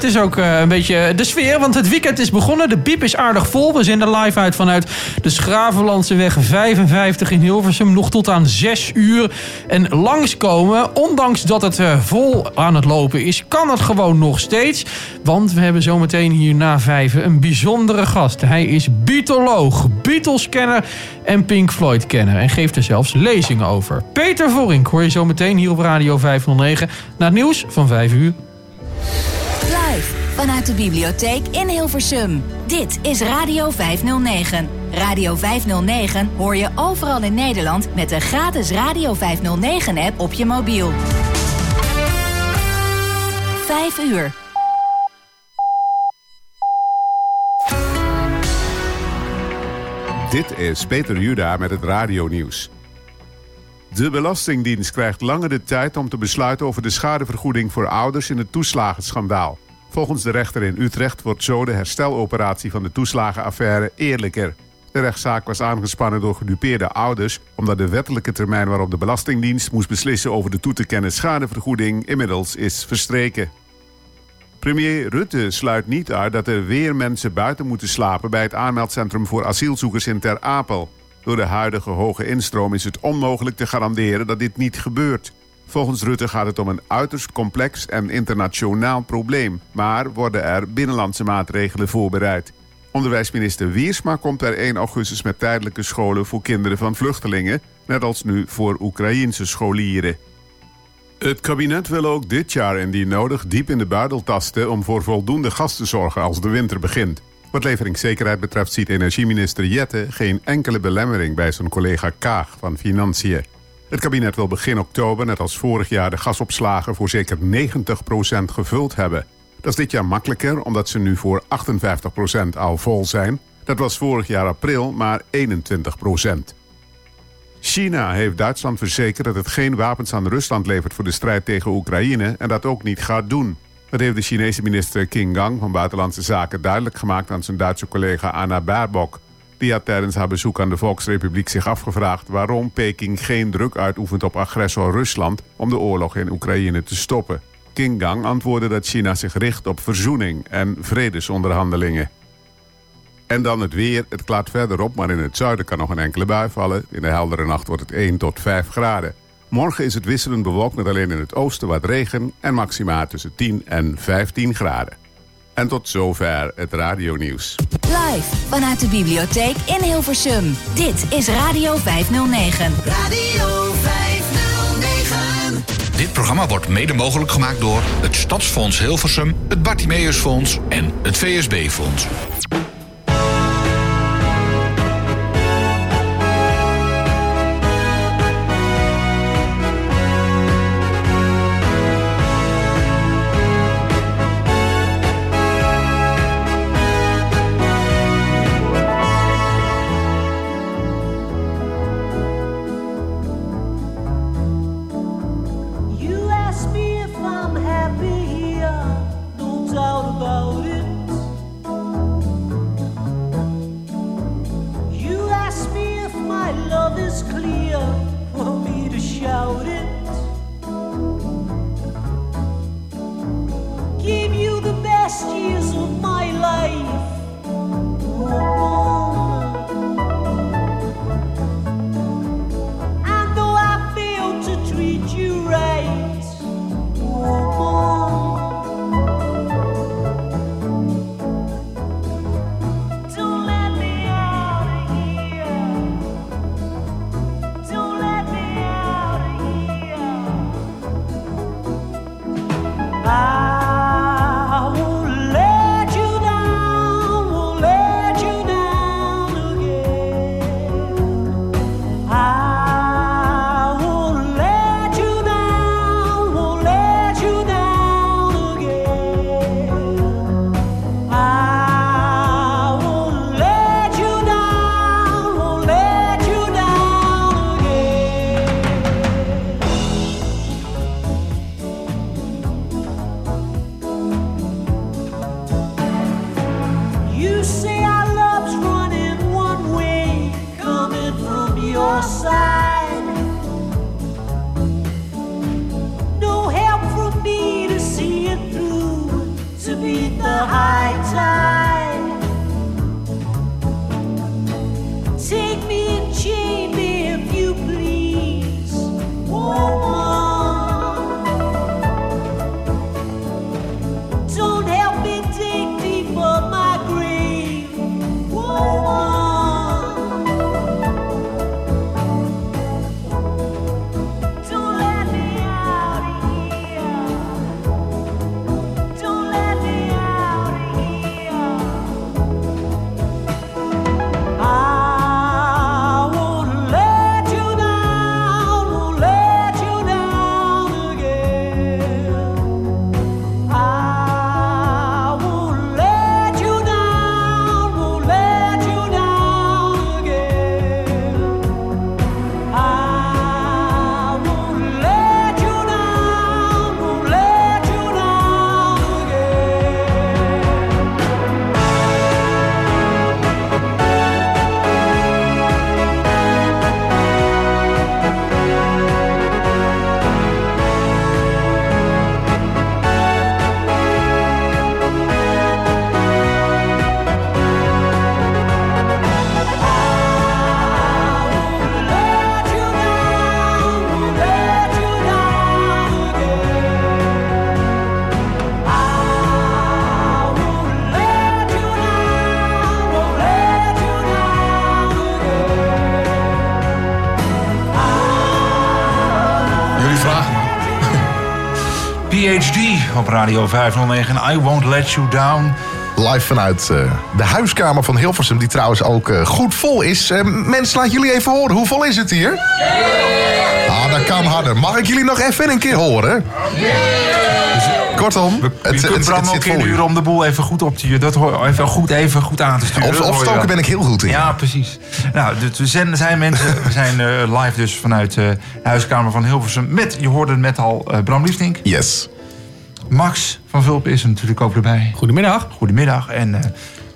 Dat is ook eh, een beetje de sfeer, want het weekend is begonnen. De biep is aardig vol. We zenden live uit vanuit de Schravenlandse weg 55 in Hilversum. Nog tot aan 6 uur. En langskomen, ondanks dat het eh, vol aan het lopen is, kan het gewoon nog steeds. Want we hebben zometeen hier na vijven een bijzondere gast. Hij is Beatoloog, Beatles-kenner en Pink Floyd-kenner. En geeft er zelfs lezingen over. Peter Vorink hoor je zometeen hier op Radio 509. Na het nieuws van 5 uur. Vanuit de bibliotheek in Hilversum. Dit is Radio 509. Radio 509 hoor je overal in Nederland met de gratis Radio 509-app op je mobiel. 5 uur. Dit is Peter Juda met het radionieuws. De Belastingdienst krijgt langer de tijd om te besluiten over de schadevergoeding voor ouders in het toeslagenschandaal. Volgens de rechter in Utrecht wordt zo de hersteloperatie van de toeslagenaffaire eerlijker. De rechtszaak was aangespannen door gedupeerde ouders, omdat de wettelijke termijn waarop de Belastingdienst moest beslissen over de toe te kennen schadevergoeding inmiddels is verstreken. Premier Rutte sluit niet uit dat er weer mensen buiten moeten slapen bij het aanmeldcentrum voor asielzoekers in Ter Apel. Door de huidige hoge instroom is het onmogelijk te garanderen dat dit niet gebeurt. Volgens Rutte gaat het om een uiterst complex en internationaal probleem, maar worden er binnenlandse maatregelen voorbereid. Onderwijsminister Wiersma komt per 1 augustus met tijdelijke scholen voor kinderen van vluchtelingen, net als nu voor Oekraïense scholieren. Het kabinet wil ook dit jaar indien nodig diep in de buidel tasten om voor voldoende gas te zorgen als de winter begint. Wat leveringszekerheid betreft ziet energieminister Jette geen enkele belemmering bij zijn collega Kaag van Financiën. Het kabinet wil begin oktober, net als vorig jaar, de gasopslagen voor zeker 90% gevuld hebben. Dat is dit jaar makkelijker, omdat ze nu voor 58% al vol zijn. Dat was vorig jaar april maar 21%. China heeft Duitsland verzekerd dat het geen wapens aan Rusland levert voor de strijd tegen Oekraïne en dat ook niet gaat doen. Dat heeft de Chinese minister Qin Gang van Buitenlandse Zaken duidelijk gemaakt aan zijn Duitse collega Anna Baerbock. Die had tijdens haar bezoek aan de Volksrepubliek zich afgevraagd waarom Peking geen druk uitoefent op agressor Rusland om de oorlog in Oekraïne te stoppen. Qin Gang antwoordde dat China zich richt op verzoening en vredesonderhandelingen. En dan het weer. Het klaart verder op, maar in het zuiden kan nog een enkele bui vallen. In de heldere nacht wordt het 1 tot 5 graden. Morgen is het wisselend bewolkt met alleen in het oosten wat regen... en maxima tussen 10 en 15 graden. En tot zover het radionieuws. Live vanuit de bibliotheek in Hilversum. Dit is Radio 509. Radio 509. Dit programma wordt mede mogelijk gemaakt door het Stadsfonds Hilversum, het Bartimeusfonds en het VSB-fonds. defeat the Radio 509. En I Won't Let You Down. Live vanuit eh, de huiskamer van Hilversum, die trouwens ook eh, goed vol is. Eh, mensen, laat jullie even horen. Hoe vol is het hier? Ah, dat kan harder. Mag ik jullie nog even een keer horen? Kortom, het, je het, kunt het, Bram zit vol hier. inhuren om de boel even goed op te... Dat hoor, even goed, even goed aan te sturen. Of- stoken ben ik heel goed in. Ja, precies. Nou, dus we zijn, zijn mensen, we zijn eh, live dus vanuit eh, de huiskamer van Hilversum. Met, je hoorde het net al, eh, Bram Liefdink. Yes. Max van Vulpen is er natuurlijk ook erbij. Goedemiddag. Goedemiddag. En eh,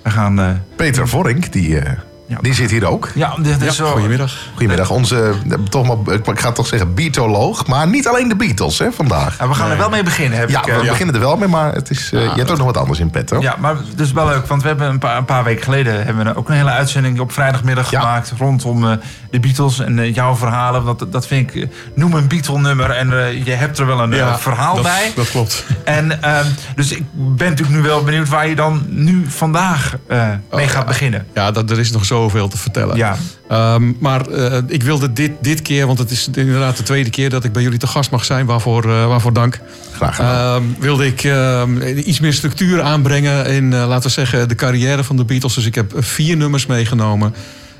we gaan... eh, Peter Vorink, die, eh, die zit hier ook. Ja, dit is wel... Goedemiddag. Goedemiddag. Onze, eh, toch maar, ik ga toch zeggen, Beatoloog. Maar niet alleen de Beatles, hè, vandaag. We gaan er wel mee beginnen, heb ja, ik, eh, we ja. beginnen er wel mee, maar het is, eh, je hebt ook nog wat anders in petto. Ja, maar het is wel leuk, want we hebben een paar, een paar weken geleden hebben we ook een hele uitzending op vrijdagmiddag gemaakt rondom eh, de Beatles en eh, jouw verhalen. Want dat vind ik, eh, noem een Beatle-nummer en eh, je hebt er wel een eh, verhaal dat- bij. dat klopt. En ehm, dus ik ben natuurlijk nu wel benieuwd waar je dan nu vandaag eh, mee gaat beginnen. Ja, dat, er is nog zoveel te vertellen. Ja. Ehm, maar eh, ik wilde dit, dit keer, want het is inderdaad de tweede keer dat ik bij jullie te gast mag zijn, waarvoor, eh, waarvoor dank. Graag gedaan. Ehm, wilde ik ehm, iets meer structuur aanbrengen in, eh, laten we zeggen, de carrière van de Beatles. Dus ik heb vier nummers meegenomen.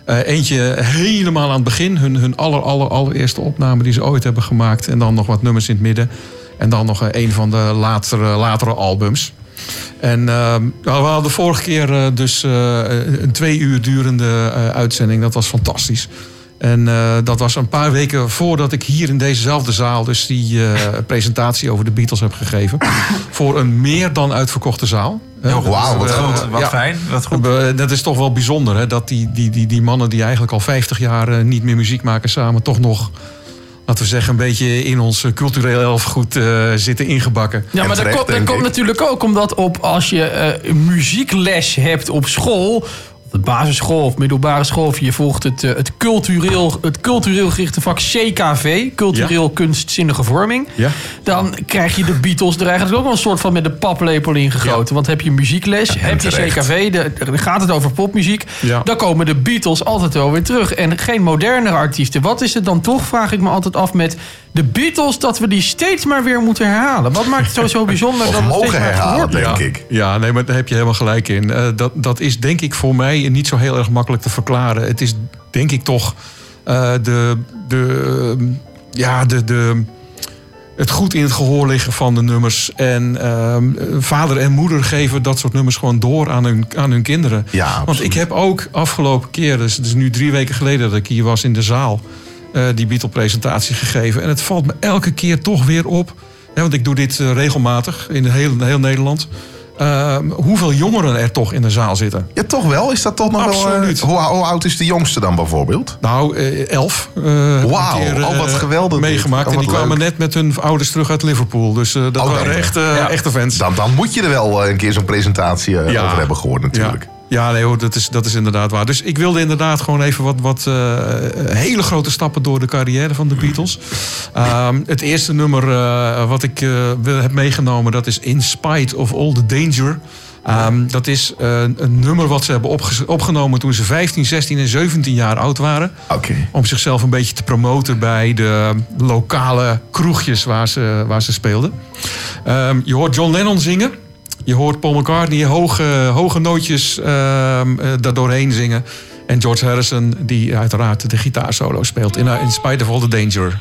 Eentje helemaal aan het begin, hun, hun aller, aller, allereerste opname die ze ooit hebben gemaakt. En dan nog wat nummers in het midden. En dan nog een van de latere, latere albums. En ehm, nou, we hadden vorige keer eh, dus eh, een twee uur durende eh, uitzending. Dat was fantastisch. En dat was een paar weken voordat ik hier in dezezelfde zaal... dus die presentatie over de Beatles heb gegeven. voor een meer dan uitverkochte zaal. Oh, wauw, wat goed, wat fijn, wat goed. we- Dat is toch wel bijzonder, hè? Dat die, die, die, die mannen die eigenlijk al 50 jaar niet meer muziek maken samen... toch nog, laten we zeggen, een beetje in ons cultureel erfgoed eh, zitten ingebakken. Ja, maar dat, komt, dat komt natuurlijk ook omdat op als je eh, muziekles hebt op school, de basisschool of middelbare school, of je volgt het, eh, het, cultureel, het cultureel gerichte vak CKV, cultureel kunstzinnige vorming, Ja. dan krijg je de Beatles er eigenlijk ook wel een soort van met de paplepel in gegoten. Want heb je muziekles, heb je. CKV, dan gaat het over popmuziek, Ja. dan komen de Beatles altijd wel weer terug. En geen modernere artiesten. Wat is het dan toch, vraag ik me altijd af met de Beatles, dat we die steeds maar weer moeten herhalen? Wat maakt het zo, zo [LAUGHS] bijzonder dat steeds mogen herhalen, denk ik. Ja, nee, maar daar heb je helemaal gelijk in. Eh, dat, dat is denk ik voor mij niet zo heel erg makkelijk te verklaren. Het is denk ik toch eh, de, de, eh, ja, de, de, het goed in het gehoor liggen van de nummers. En ehm, vader en moeder geven dat soort nummers gewoon door aan hun, aan hun kinderen. Ja, Want ik heb ook afgelopen keer, dus het is nu drie weken geleden dat ik hier was in de zaal, eh, die Beatle-presentatie gegeven. En het valt me elke keer toch weer op, hè, want ik doe dit eh, regelmatig in heel, heel Nederland. Ehm, hoeveel jongeren er toch in de zaal zitten. Ja, toch wel? Is dat toch nog Absoluut. wel... eh, hoe, hoe oud is de jongste dan bijvoorbeeld? Nou, eh, elf. eh, Wauw, keer, oh, wat eh, geweldig. Meegemaakt. Oh, en die kwamen net met hun ouders terug uit Liverpool. Dus dat Oh, waren echt, ja. echte fans. Dan, dan moet je er wel een keer zo'n presentatie Ja. over hebben gehoord natuurlijk. Ja, ja nee hoor, dat is, dat is inderdaad waar. Dus ik wilde inderdaad gewoon even wat, wat eh, hele grote stappen door de carrière van de Beatles. Ehm, het eerste nummer eh, wat ik eh, heb meegenomen, dat is In Spite of All the Danger. Ehm, dat is eh, een nummer wat ze hebben opge- opgenomen toen ze 15, 16 en 17 jaar oud waren. Oké. Om zichzelf een beetje te promoten bij de lokale kroegjes waar ze, waar ze speelden. Ehm, je hoort John Lennon zingen. Je hoort Paul McCartney hoge, hoge nootjes ehm eh, daardoorheen zingen. En George Harrison, die uiteraard de gitaarsolo speelt. In, in Spite of All the Danger.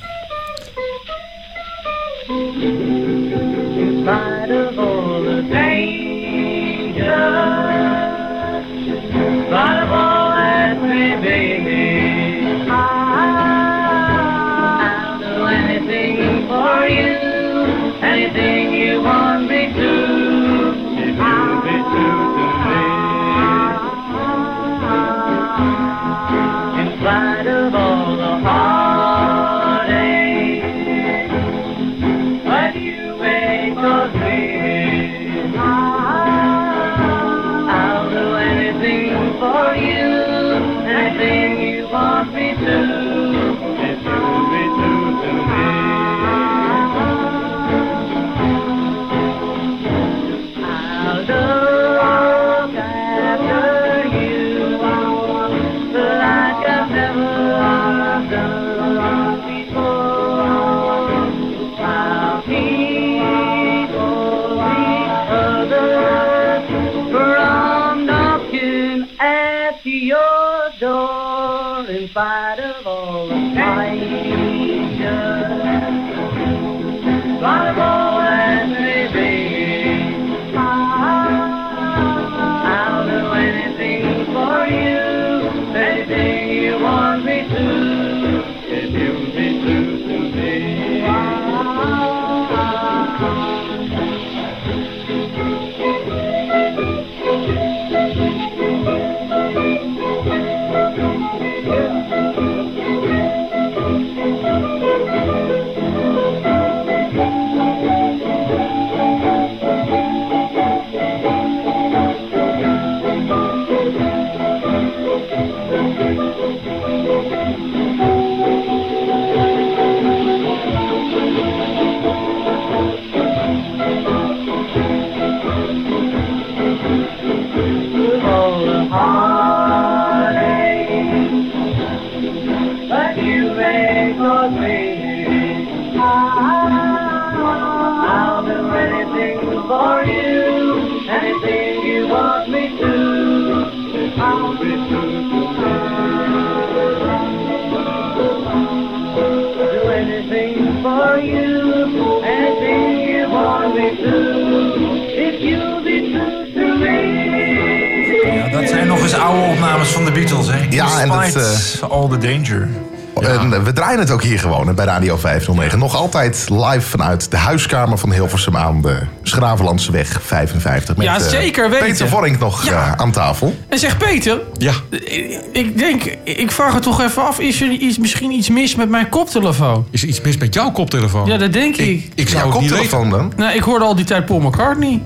Danger. En we draaien het ook hier gewoon hè, bij Radio 509. Nog altijd live vanuit de huiskamer van Hilversum aan de Schravenlandseweg 55. Met Ja, eh, zeker weten. Peter Vorink nog Ja. eh, aan tafel. En zeg Peter, Ja. ik, ik denk, ik vraag het toch even af. Is er iets, misschien iets mis met mijn koptelefoon? Is er iets mis met jouw koptelefoon? Ja, dat denk ik. Ik zou het niet weten. dan? Nou, ik hoorde al die tijd Paul McCartney.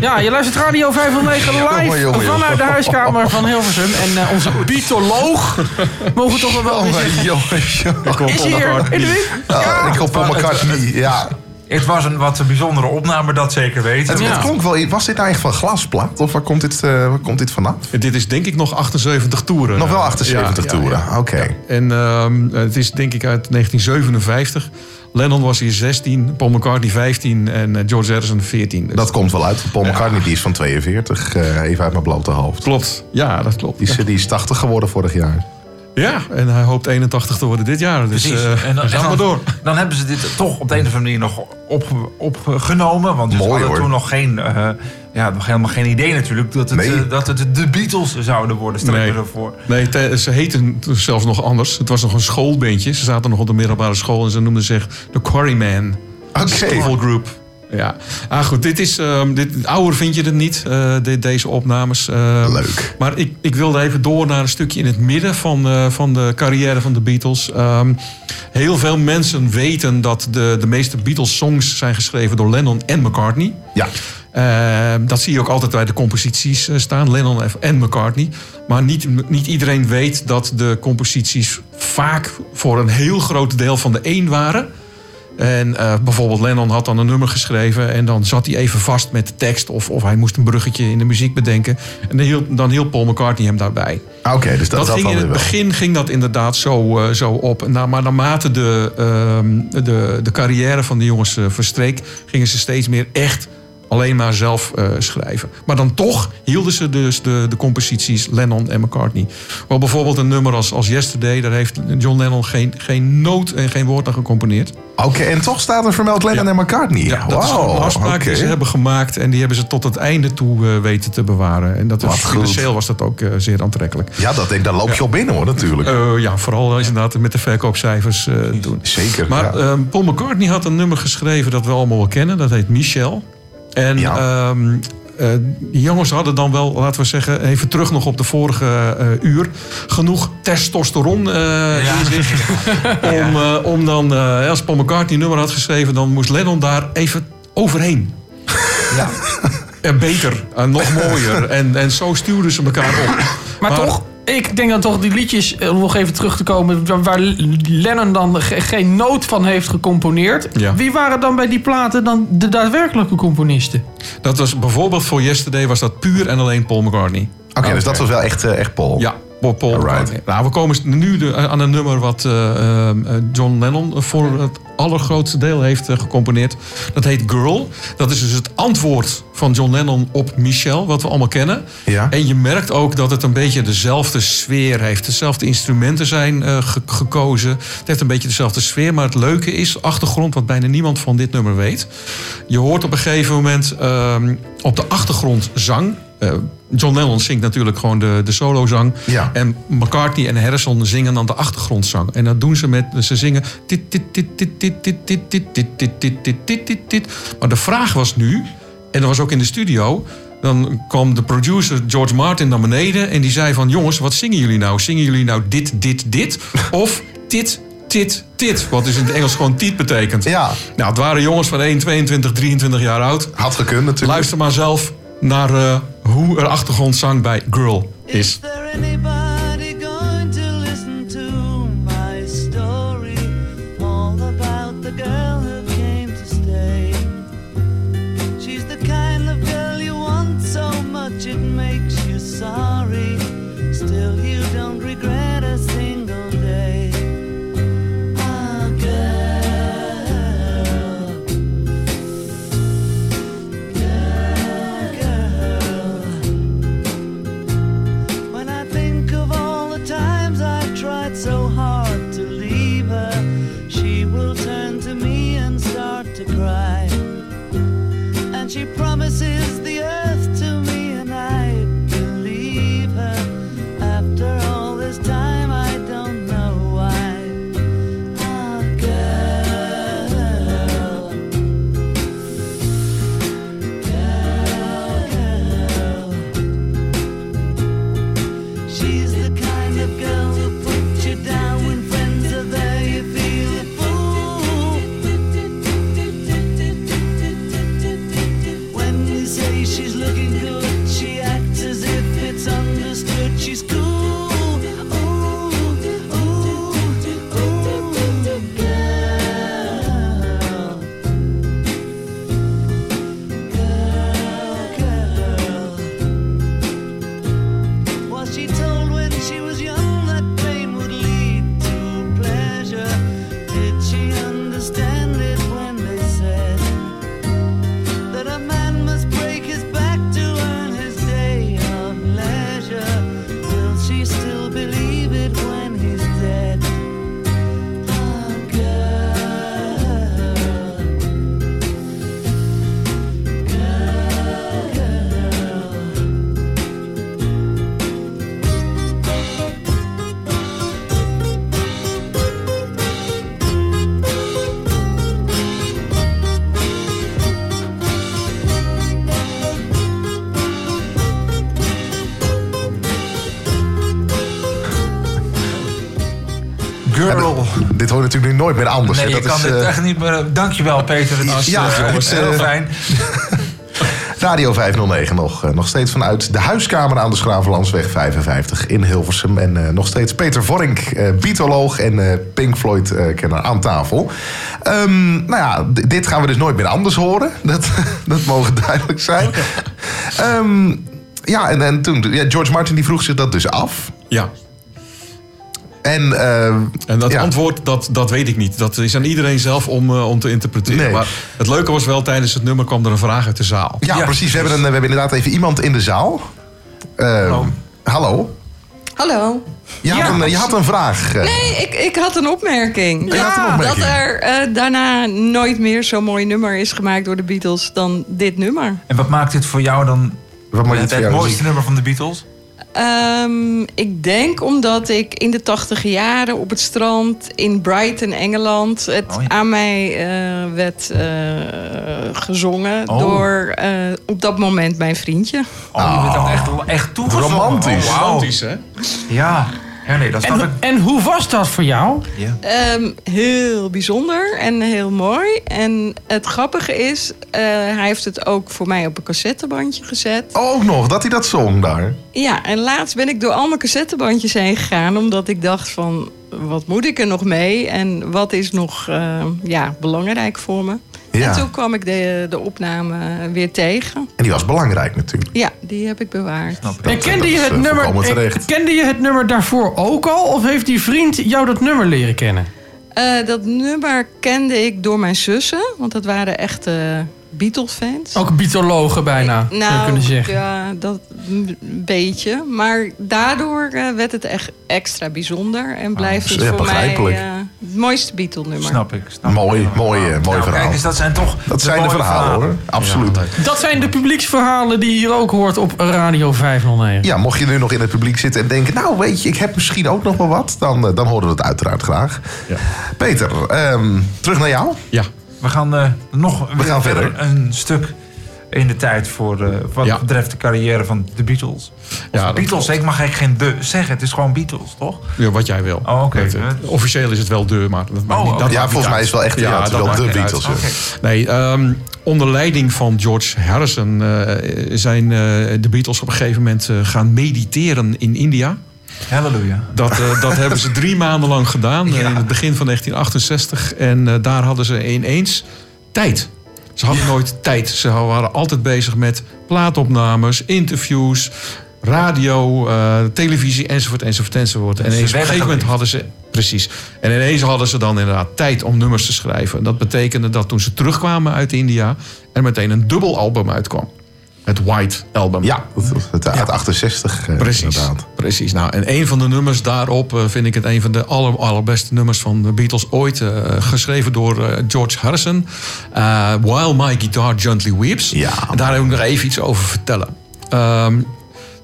Ja, je luistert Radio 509 live Jongen, jongen, jongen. vanuit de huiskamer van Hilversum. En eh, onze bietoloog, mogen we toch wel weer zeggen, is hier in de wind. Ja, ik hoop Paul McCartney. Ja. Het was een wat bijzondere opname, dat zeker weten. Het, het klonk wel... Was dit echt van glasplaat? Of waar komt dit, eh, waar komt dit vanaf? Dit is denk ik nog 78 toeren. Nog wel 78 toeren, oké. En ehm, het is denk ik uit 1957. Lennon was hier 16, Paul McCartney 15 en eh, George Harrison 14. Dus- Dat komt wel uit. Paul McCartney die is van 42, eh, even uit mijn blote hoofd. Klopt, ja, dat klopt. Die is, die is 80 geworden vorig jaar. Ja, en hij hoopt 81 te worden dit jaar. Dus Precies. eh en dan, gaan we door. dan hebben ze dit toch op de een of andere manier nog op, opgenomen. Want ze Mooi, hadden hoor. toen nog geen, eh, ja, nog helemaal geen idee natuurlijk dat het, Nee. eh, dat het de Beatles zouden worden. Stel ik Nee. me zo voor. Nee, ze heten zelfs nog anders. Het was nog een schoolbandje. Ze zaten nog op de middelbare school en ze noemden zich de Quarryman. Oké. School Group. Ja, ah, goed, dit is, ehm, dit, ouder vind je het niet, eh, de- deze opnames. Ehm, Leuk. Maar ik, ik wilde even door naar een stukje in het midden van, eh, van de carrière van de Beatles. Ehm, heel veel mensen weten dat de, de meeste Beatles-songs zijn geschreven door Lennon en McCartney. Ja. Ehm, dat zie je ook altijd bij de composities eh, staan, Lennon en McCartney. Maar niet, niet iedereen weet dat de composities vaak voor een heel groot deel van de een waren. En eh, bijvoorbeeld Lennon had dan een nummer geschreven en dan zat hij even vast met de tekst of, of hij moest een bruggetje in de muziek bedenken. En dan hielp, dan hielp Paul McCartney hem daarbij. Oké, dus dat, Dat, dat ging in het wel. begin ging dat inderdaad zo, eh, zo op. Na- maar naarmate de, ehm, de, de carrière van de jongens verstreek, gingen ze steeds meer echt alleen maar zelf eh, schrijven. Maar dan toch hielden ze dus de, de composities Lennon en McCartney. Wel bijvoorbeeld een nummer als, als Yesterday, daar heeft John Lennon geen, geen noot en geen woord aan gecomponeerd. Oké, en toch staat er vermeld Lennon en McCartney. Ja, dat is een afspraak die ze hebben gemaakt en die hebben ze tot het einde toe eh, weten te bewaren. En dat goed. financieel was dat ook eh, zeer aantrekkelijk. Ja, dat, daar loop je op binnen hoor, natuurlijk. Ja, vooral is inderdaad met de verkoopcijfers doen. Zeker, Maar Paul McCartney had een nummer geschreven dat we allemaal wel kennen. Dat heet Michel. En ehm, eh, die jongens hadden dan wel, laten we zeggen, even terug nog op de vorige eh, uur, genoeg testosteron eh, in zich. [LAUGHS] Om, eh, om dan, eh, als Paul McCartney nummer had geschreven, dan moest Lennon daar even overheen. [LAUGHS] Ja. beter, en nog mooier. En, en zo stuurden ze elkaar op. Maar, toch, ik denk dan toch die liedjes, eh, om nog even terug te komen... waar- Lennon dan ge- geen noot van heeft gecomponeerd. Ja. Wie waren dan bij die platen dan de daadwerkelijke componisten? Dat was bijvoorbeeld voor Yesterday was dat puur en alleen Paul McCartney. Oké, dus dat was wel echt, eh, echt Paul. Ja, Paul. Nou, we komen nu de- aan een nummer wat eh, eh, John Lennon voor het allergrootste deel heeft eh, gecomponeerd. Dat heet Girl. Dat is dus het antwoord van John Lennon op Michelle, wat we allemaal kennen. Ja. En je merkt ook dat het een beetje dezelfde sfeer heeft. Dezelfde instrumenten zijn eh, ge- gekozen. Het heeft een beetje dezelfde sfeer. Maar het leuke is, achtergrond, wat bijna niemand van dit nummer weet. Je hoort op een gegeven moment ehm, op de achtergrond zang. John Lennon zingt natuurlijk gewoon de, de solozang. En McCartney en Harrison zingen dan de achtergrondzang. En dat doen ze met, ze zingen... Maar de vraag was nu, en dat was ook in de studio... Dan kwam de producer George Martin naar beneden en die zei van... jongens, wat zingen jullie nou? Zingen jullie nou dit, dit, dit? Of dit, dit, dit. Wat dus in het Engels gewoon tit betekent. Ja. Nou, het waren jongens van 1, 22, 23 jaar oud. Had gekund natuurlijk. Luister maar zelf naar hoe er achtergrondzang bij Girl is. there natuurlijk nu nooit meer anders. Nee, je Dat kan is, dit eh, echt niet meer... Dankjewel, Peter. Het is, Ja, eh, jongens, heel eh, fijn. [LAUGHS] Radio 509 nog. eh, nog steeds vanuit de huiskamer aan de Schravenlandsweg 55 in Hilversum. En eh, nog steeds Peter Vorink, eh bietoloog en eh, Pink Floyd-kenner aan tafel. Ehm, nou ja, dit gaan we dus nooit meer anders horen. [LAUGHS] Dat, dat mogen duidelijk zijn. Ehm, ja, en, en toen... Ja, George Martin die vroeg zich dat dus af. Ja. En, eh, En dat ja. antwoord, dat, dat weet ik niet. Dat is aan iedereen zelf om, eh, om te interpreteren. Nee. Maar het leuke was wel, tijdens het nummer kwam er een vraag uit de zaal. Ja, precies. We hebben, een, we hebben inderdaad even iemand in de zaal. hallo. Hallo. Hallo. Je had, een, je had een vraag. eh. Nee, ik, ik had een opmerking. Je had een opmerking. Dat er eh, daarna nooit meer zo'n mooi nummer is gemaakt door de Beatles dan dit nummer. En wat maakt dit voor jou dan Wat maakt het, dit voor jou? mooiste nummer van de Beatles? Ehm, ik denk omdat ik in de tachtige jaren op het strand in Brighton, Engeland... het Oh ja. aan mij eh, werd eh, gezongen Oh. door eh, op dat moment mijn vriendje. Oh, je bent ook echt, echt toegezongen. Romantisch. Oh. Romantisch, hè? Ja. Ja, nee, dat snap ik. En, en hoe was dat voor jou? Ja. Ehm, heel bijzonder en heel mooi. En het grappige is, eh, hij heeft het ook voor mij op een cassettebandje gezet. Ook nog, dat hij dat zong daar. Ja, en laatst ben ik door al mijn cassettebandjes heen gegaan... omdat ik dacht van, wat moet ik er nog mee? En wat is nog eh, ja, belangrijk voor me? Ja. En toen kwam ik de, de opname weer tegen. En die was belangrijk natuurlijk. Ja, die heb ik bewaard. En kende je, dat het is, eh, nummer, en kende je het nummer daarvoor ook al? Of heeft die vriend jou dat nummer leren kennen? Eh, dat nummer kende ik door mijn zussen, want dat waren echte Beatles-fans. Ook bietologen bijna, zou je Nou, kunnen zeggen. ja, dat een beetje. Maar daardoor eh, werd het echt extra bijzonder. En blijft het ja, voor mij. Het mooiste Beatle-nummer. Snap ik. Snap Mooi, mooi, eh, mooi Nou, verhaal. Kijk eens, dat zijn toch Dat de zijn de verhalen hoor. Absoluut. Dat zijn de publieksverhalen die je hier ook hoort op Radio 509. Ja, mocht je nu nog in het publiek zitten en denken... nou, weet je, ik heb misschien ook nog wel wat... dan, eh, dan horen we het uiteraard graag. Peter, ehm, terug naar jou. Ja. We gaan eh, nog We gaan verder. een stuk in de tijd voor eh, wat Ja. betreft de carrière van de Beatles. Of Ja, Beatles, ik mag eigenlijk geen de zeggen. Het is gewoon Beatles, toch? Ja, wat jij wil. Oh, oké. Eh, officieel is het wel de, maar dat maakt Oh, niet, dat Ja, maakt volgens niet mij uit. is het wel echt- ja, het dat wel maakt de niet uit. Beatles. Nee, ehm, onder leiding van George Harrison eh, zijn eh, de Beatles op een gegeven moment eh, gaan mediteren in India. Halleluja. Dat, eh, dat [LAUGHS] hebben ze drie maanden lang gedaan, in het begin van 1968. En eh, daar hadden ze ineens tijd. Ze hadden nooit tijd. Ze waren altijd bezig met plaatopnames, interviews, radio, eh, televisie, enzovoort, enzovoort, enzovoort. En ineens op een gegeven moment hadden ze... Precies. En ineens hadden ze dan inderdaad tijd om nummers te schrijven. En dat betekende dat toen ze terugkwamen uit India... er meteen een dubbel album uitkwam. Het White Album. Ja, het uit 68 eh, Precies, inderdaad. precies. Nou, en een van de nummers daarop eh, vind ik het een van de aller, allerbeste nummers van de Beatles ooit. eh, geschreven door George Harrison. While My Guitar Gently Weeps. Ja. En daar heb ik nog even iets over vertellen. Ehm,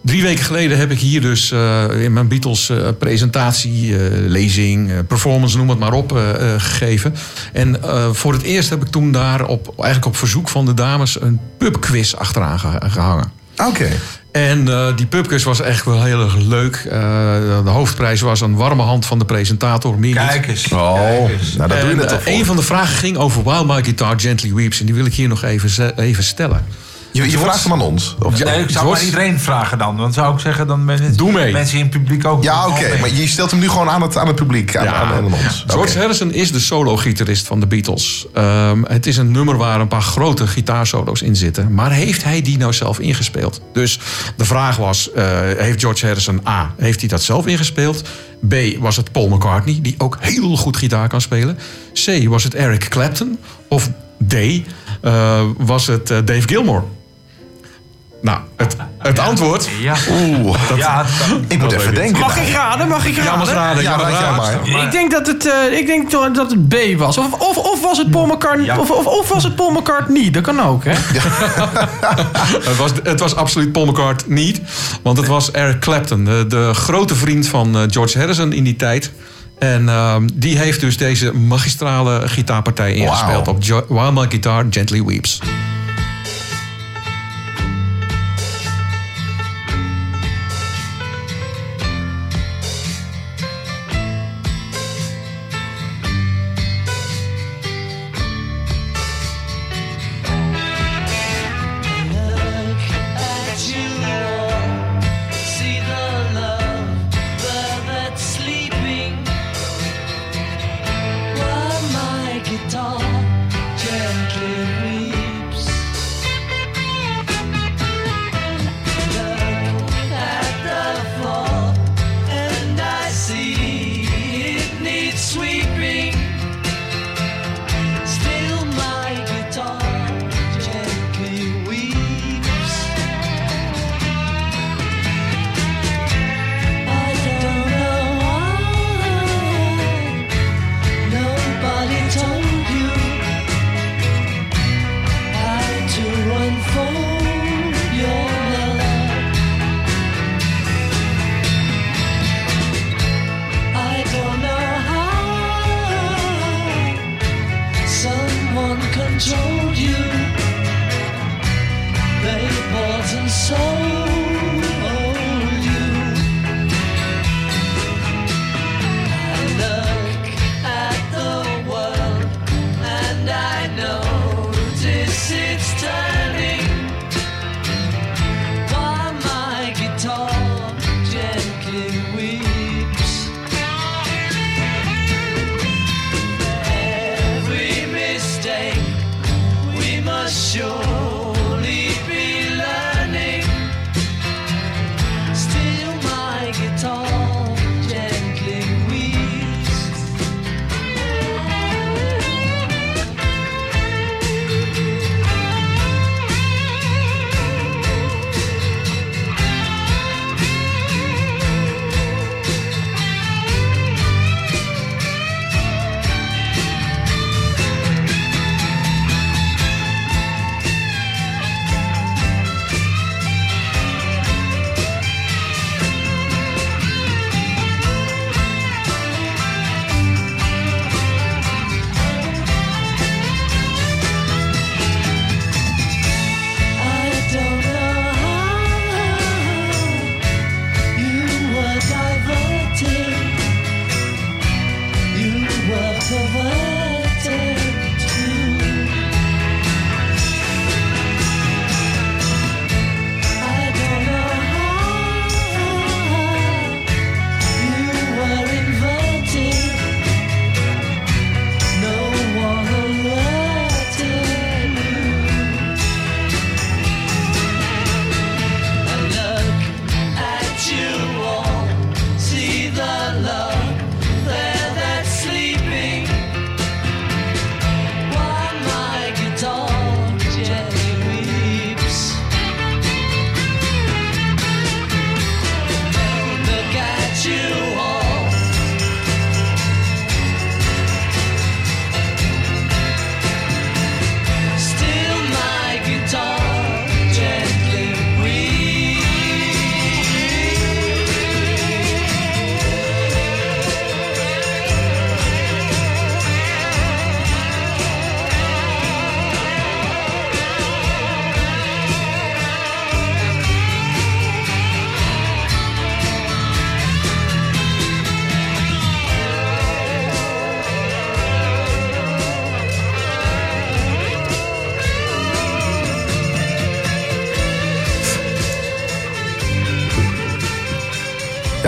drie weken geleden heb ik hier dus eh, in mijn Beatles eh, presentatie, eh, lezing, eh, performance, noem het maar op, eh, eh, gegeven. En eh, voor het eerst heb ik toen daar op, eigenlijk op verzoek van de dames een pubquiz achteraan ge- gehangen. Oké. En eh, die pubquiz was echt wel heel erg leuk. Eh, de hoofdprijs was een warme hand van de presentator. Meer niet. Kijk eens. Oh, Kijk eens. nou dat doe je net al voor. een van de vragen ging over While My Guitar Gently Weeps. En die wil ik hier nog even, even stellen. Je, je vraagt hem aan ons. Of, Ja, Nee, ik zou maar iedereen vragen dan. Dan zou ik zeggen, dan ben Doe mee. mensen in het publiek ook. Ja, oké. Maar je stelt hem nu gewoon aan het, aan het publiek, aan, aan, aan ons. George. Harrison is de solo-gitarist van de Beatles. Ehm, het is een nummer waar een paar grote gitaarsolo's in zitten. Maar heeft hij die nou zelf ingespeeld? Dus de vraag was, eh, heeft George Harrison A, heeft hij dat zelf ingespeeld? B, was het Paul McCartney, die ook heel goed gitaar kan spelen? C, was het Eric Clapton? Of D, eh, was het eh, Dave Gilmore? Nou, het, het antwoord... Ja. Oeh, ja, ik moet even denken. Mag ik raden? Mag ik raden? Ja, mag raden. Ja, raad jij maar. Ik denk dat het, eh, ik denk toch dat het B was. Of, of, of was het Paul McCartney? Ja. Of, of, of was het Paul McCartney? Dat kan ook, hè? [LAUGHS] Het was, het was absoluut Paul McCartney niet. Want het was Eric Clapton, de, de grote vriend van eh, George Harrison in die tijd. En ehm, die heeft dus deze magistrale gitaarpartij ingespeeld op Jo- While My Guitar Gently Weeps. Gently weeps.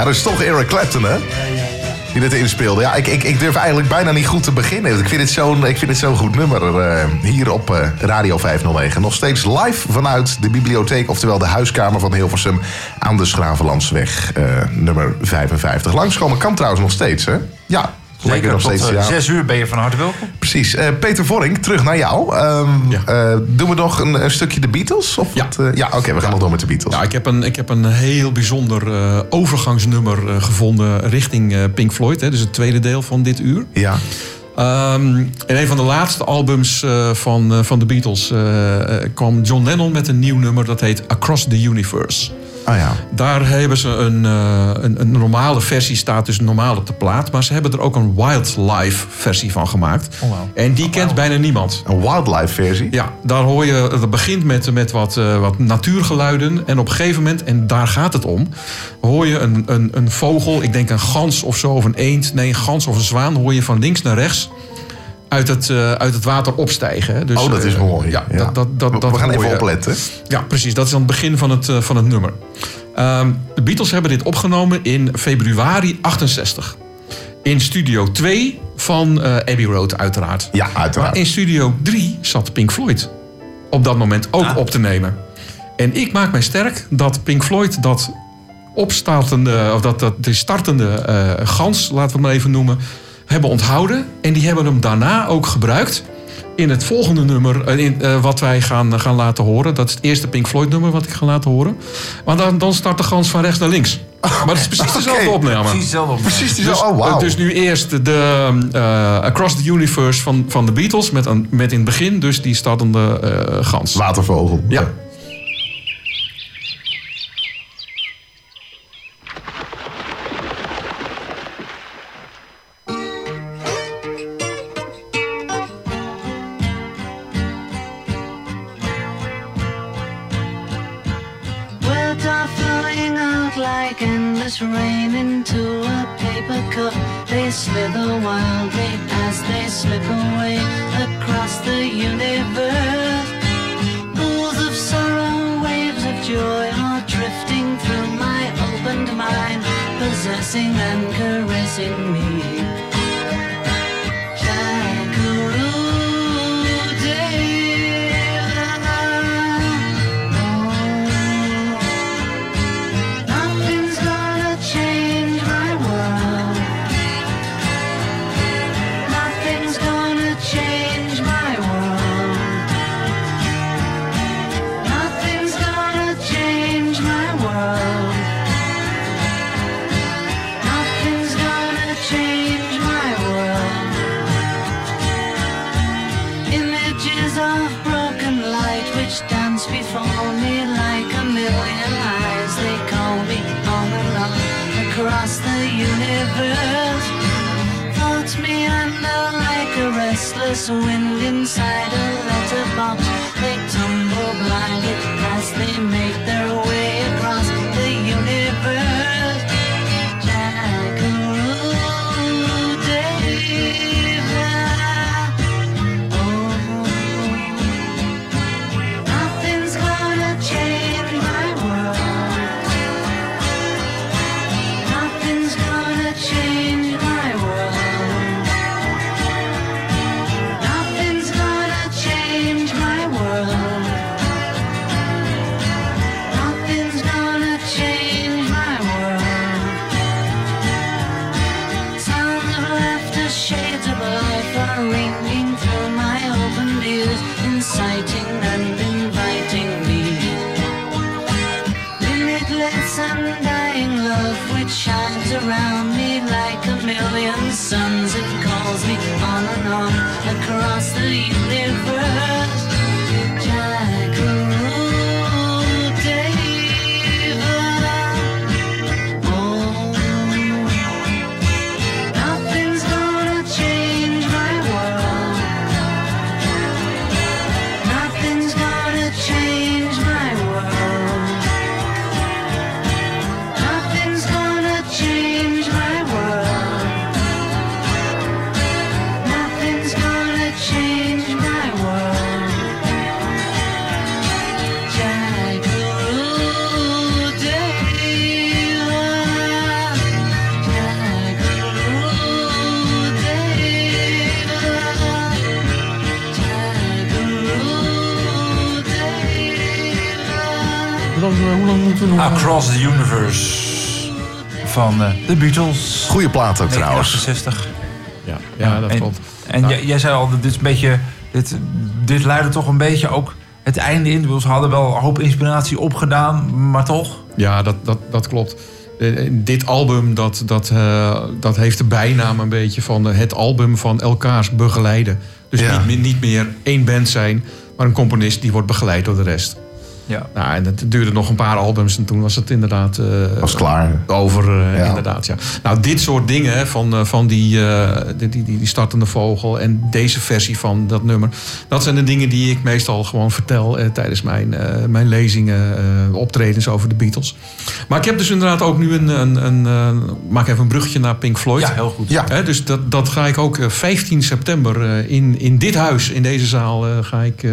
Ja, dat is toch Eric Clapton, hè? Die dit inspeelde. Ja, ik, ik, ik durf eigenlijk bijna niet goed te beginnen. Ik vind het zo'n ik vind het zo'n goed nummer eh, hier op eh, Radio 509. Nog steeds live vanuit de bibliotheek, oftewel de huiskamer van Hilversum aan de Schravenlandsweg, eh, nummer 55. Langskomen kan trouwens nog steeds, hè? Ja, Zeker, er nog steeds. ja. zes uur ben je van harte welkom. Precies. Eh, Peter Vorink, terug naar jou. Eh, doen we nog een, een stukje de Beatles? Of ja, ja oké, we gaan nog door met de Beatles. Ja, ik heb een, ik heb een heel bijzonder eh, overgangsnummer eh, gevonden richting eh, Pink Floyd. Hè, dus het tweede deel van dit uur. Ja. Ehm, in een van de laatste albums eh, van, eh, van de Beatles eh, eh, kwam John Lennon met een nieuw nummer dat heet Across the Universe. Oh ja. Daar hebben ze een, eh, een, een normale versie, staat dus normaal op de plaat. Maar ze hebben er ook een wildlife versie van gemaakt. Oh. En die kent bijna niemand. Een wildlife versie? Ja, daar hoor je, dat begint met, met wat, eh, wat natuurgeluiden. En op een gegeven moment, en daar gaat het om, hoor je een, een, een vogel, ik denk een gans of zo, of een eend. Nee, een gans of een zwaan, hoor je van links naar rechts uit het, eh, uit het water opstijgen. Dus, oh, dat is eh, mooi. Ja, Ja. Dat, dat, dat, We- gaan even opletten. Ja, precies. Dat is aan het begin van het, eh, van het nummer. Ehm, de Beatles hebben dit opgenomen in februari 68. In studio 2 van Abbey Road, uiteraard. Ja, uiteraard. Maar in studio 3 zat Pink Floyd op dat moment ook op te nemen. En ik maak mij sterk dat Pink Floyd dat opstartende, of dat, dat de startende gans, laten we het maar even noemen, hebben onthouden. En die hebben hem daarna ook gebruikt in het volgende nummer eh, in, eh, wat wij gaan, gaan laten horen. Dat is het eerste Pink Floyd nummer wat ik ga laten horen. Maar dan, dan start de gans van rechts naar links. Maar het is precies dezelfde opname. Precies dezelfde opname. Precies Dus, dezelfde. Oh, wauw. eh, dus nu eerst de eh, Across the Universe van, van de Beatles. Met, een, met in het begin dus die startende eh, gans. Watervogel. Ja. Across the Universe van eh, The Beatles. Goeie plaat ook trouwens. 1968. Ja, ja dat en, klopt. En Nou. jij, jij zei al, dit is een beetje... Dit, dit leidde toch een beetje ook het einde in. Ze hadden wel een hoop inspiratie opgedaan, maar toch... Ja, dat, dat, dat klopt. Eh, dit album dat, dat, eh, dat heeft de bijnaam een beetje van eh, het album van elkaars begeleiden. Dus Ja. niet, niet meer één band zijn, maar een componist die wordt begeleid door de rest. Ja. Nou, en het duurde nog een paar albums en toen was het inderdaad eh, Was klaar. over. eh, Ja. Inderdaad, ja. Nou, dit soort dingen van, eh, van die, eh, die, die, die, die startende vogel en deze versie van dat nummer. Dat zijn de dingen die ik meestal gewoon vertel eh, tijdens mijn, eh, mijn lezingen, eh, optredens over de Beatles. Maar ik heb dus inderdaad ook nu een. een, een eh, maak even een bruggetje naar Pink Floyd. Ja, heel goed. Ja. Hè, dus dat, dat ga ik ook eh, 15 september eh, in, in dit huis, in deze zaal, eh, ga ik.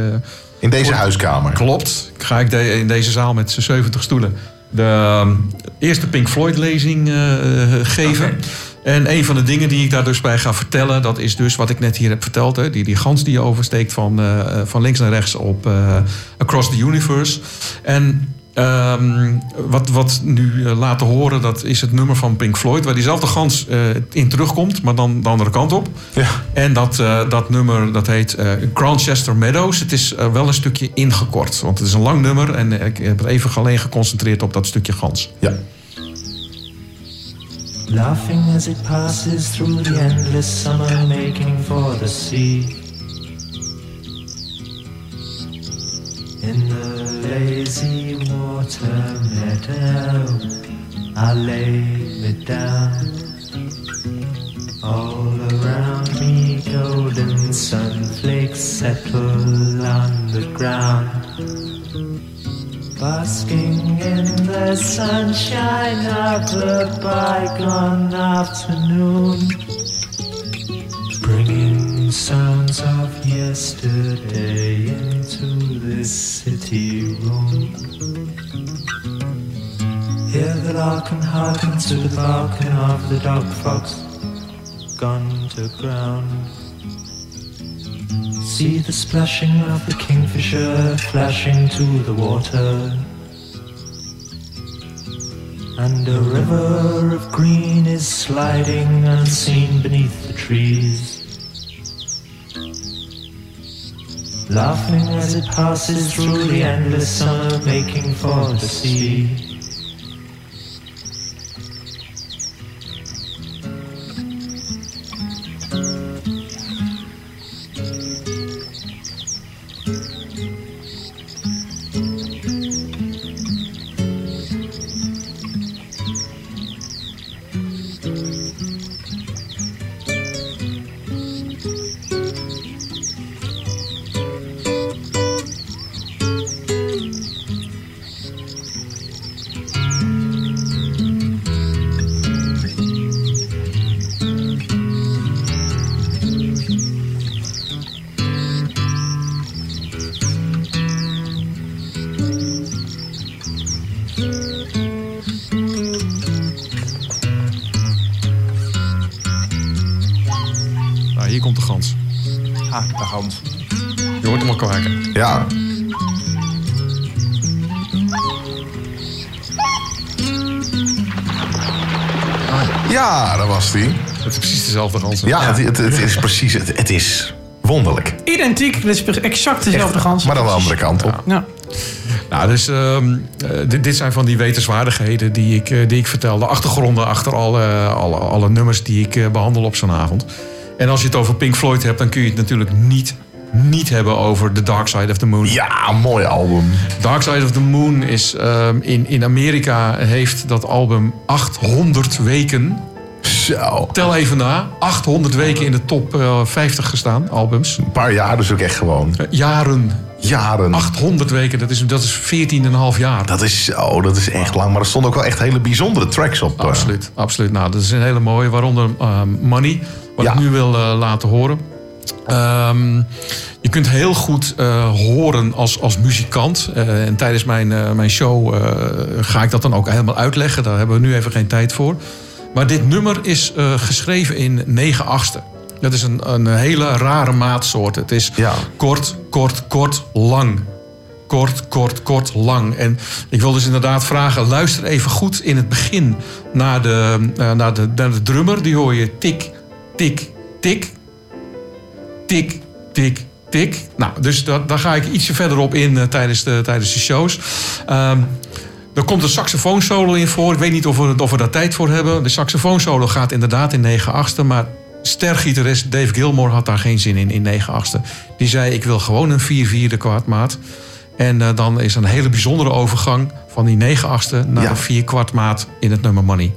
In deze huiskamer. Klopt. Ga ik de- in deze zaal met z'n 70 stoelen de ehm, eerste Pink Floyd lezing eh, eh, geven. En een van de dingen die ik daar dus bij ga vertellen, dat is dus wat ik net hier heb verteld. Hè, die, die gans die je oversteekt van, eh, van links naar rechts op Across the Universe. En ehm, wat, wat nu eh, laten horen, dat is het nummer van Pink Floyd, waar diezelfde gans eh, in terugkomt, maar dan de andere kant op. Ja. En dat, eh, dat nummer dat heet eh Grantchester Meadows. Het is wel een stukje ingekort, want het is een lang nummer en ik heb het even alleen geconcentreerd op dat stukje gans. Ja. Laughing as it passes through the endless summer, making for the sea. In the lazy water meadow, I lay me down. All around me, golden sunflakes settle on the ground. Basking in the sunshine of a bygone afternoon, bringing sounds of yesterday into this city room. Hear the lark and hearken to the barking of the dog fox gone to ground. See the splashing of the kingfisher flashing to the water. And a river of green is sliding unseen beneath the trees. Laughing as it passes through the endless summer, making for the sea. Ja. Ja, dat was die. Het is precies dezelfde gans. Ja, het, het, het is precies. Het, het is wonderlijk. Identiek, het is exact dezelfde gans. Maar dan de andere kant op. Ja. Nou, dus ehm, eh, dit, dit zijn van die wetenswaardigheden die ik, eh, die ik vertel. De achtergronden achter alle, alle, alle nummers die ik eh, behandel op zo'n avond. En als je het over Pink Floyd hebt, dan kun je het natuurlijk niet, niet hebben over The Dark Side of the Moon. Ja, mooi album. Dark Side of the Moon is ehm, in, in Amerika heeft dat album 800 weken. Zo. Tel even na. 800 weken in de top eh, 50 gestaan, albums. Een paar jaar dus ook echt gewoon. Eh, jaren. Jaren. 800 weken, dat is, dat is 14,5 jaar. Dat is zo, dat is echt lang. Maar er stonden ook wel echt hele bijzondere tracks op. eh. Absoluut, absoluut. Nou, dat is een hele mooie, waaronder ehm, Money, wat ik nu wil eh, laten horen. Ehm, je kunt heel goed eh, horen als, als muzikant. Eh, en tijdens mijn, eh, mijn show ga ik dat dan ook helemaal uitleggen. Daar hebben we nu even geen tijd voor. Maar dit nummer is geschreven in 9 achtste. Dat is een, een hele rare maatsoort. Het is kort, kort, kort, lang. kort, kort, kort, lang. En ik wil dus inderdaad vragen, luister even goed in het begin naar de, naar de, naar de drummer. Die hoor je tik, tik, tik, tik, tik, tik. Nou, dus dat, daar ga ik ietsje verder op in eh, tijdens, de, tijdens de shows. Ehm, er komt een saxofoonsolo in voor. Ik weet niet of we, of we daar tijd voor hebben. De saxofoonsolo gaat inderdaad in 9 achtste. Maar stergitarist Dave Gilmore had daar geen zin in, in 9 achtste. Die zei, ik wil gewoon een 4 vierde kwartmaat. En eh, dan is een hele bijzondere overgang van die 9 achtste naar Ja. de 4 kwartmaat in het nummer Money.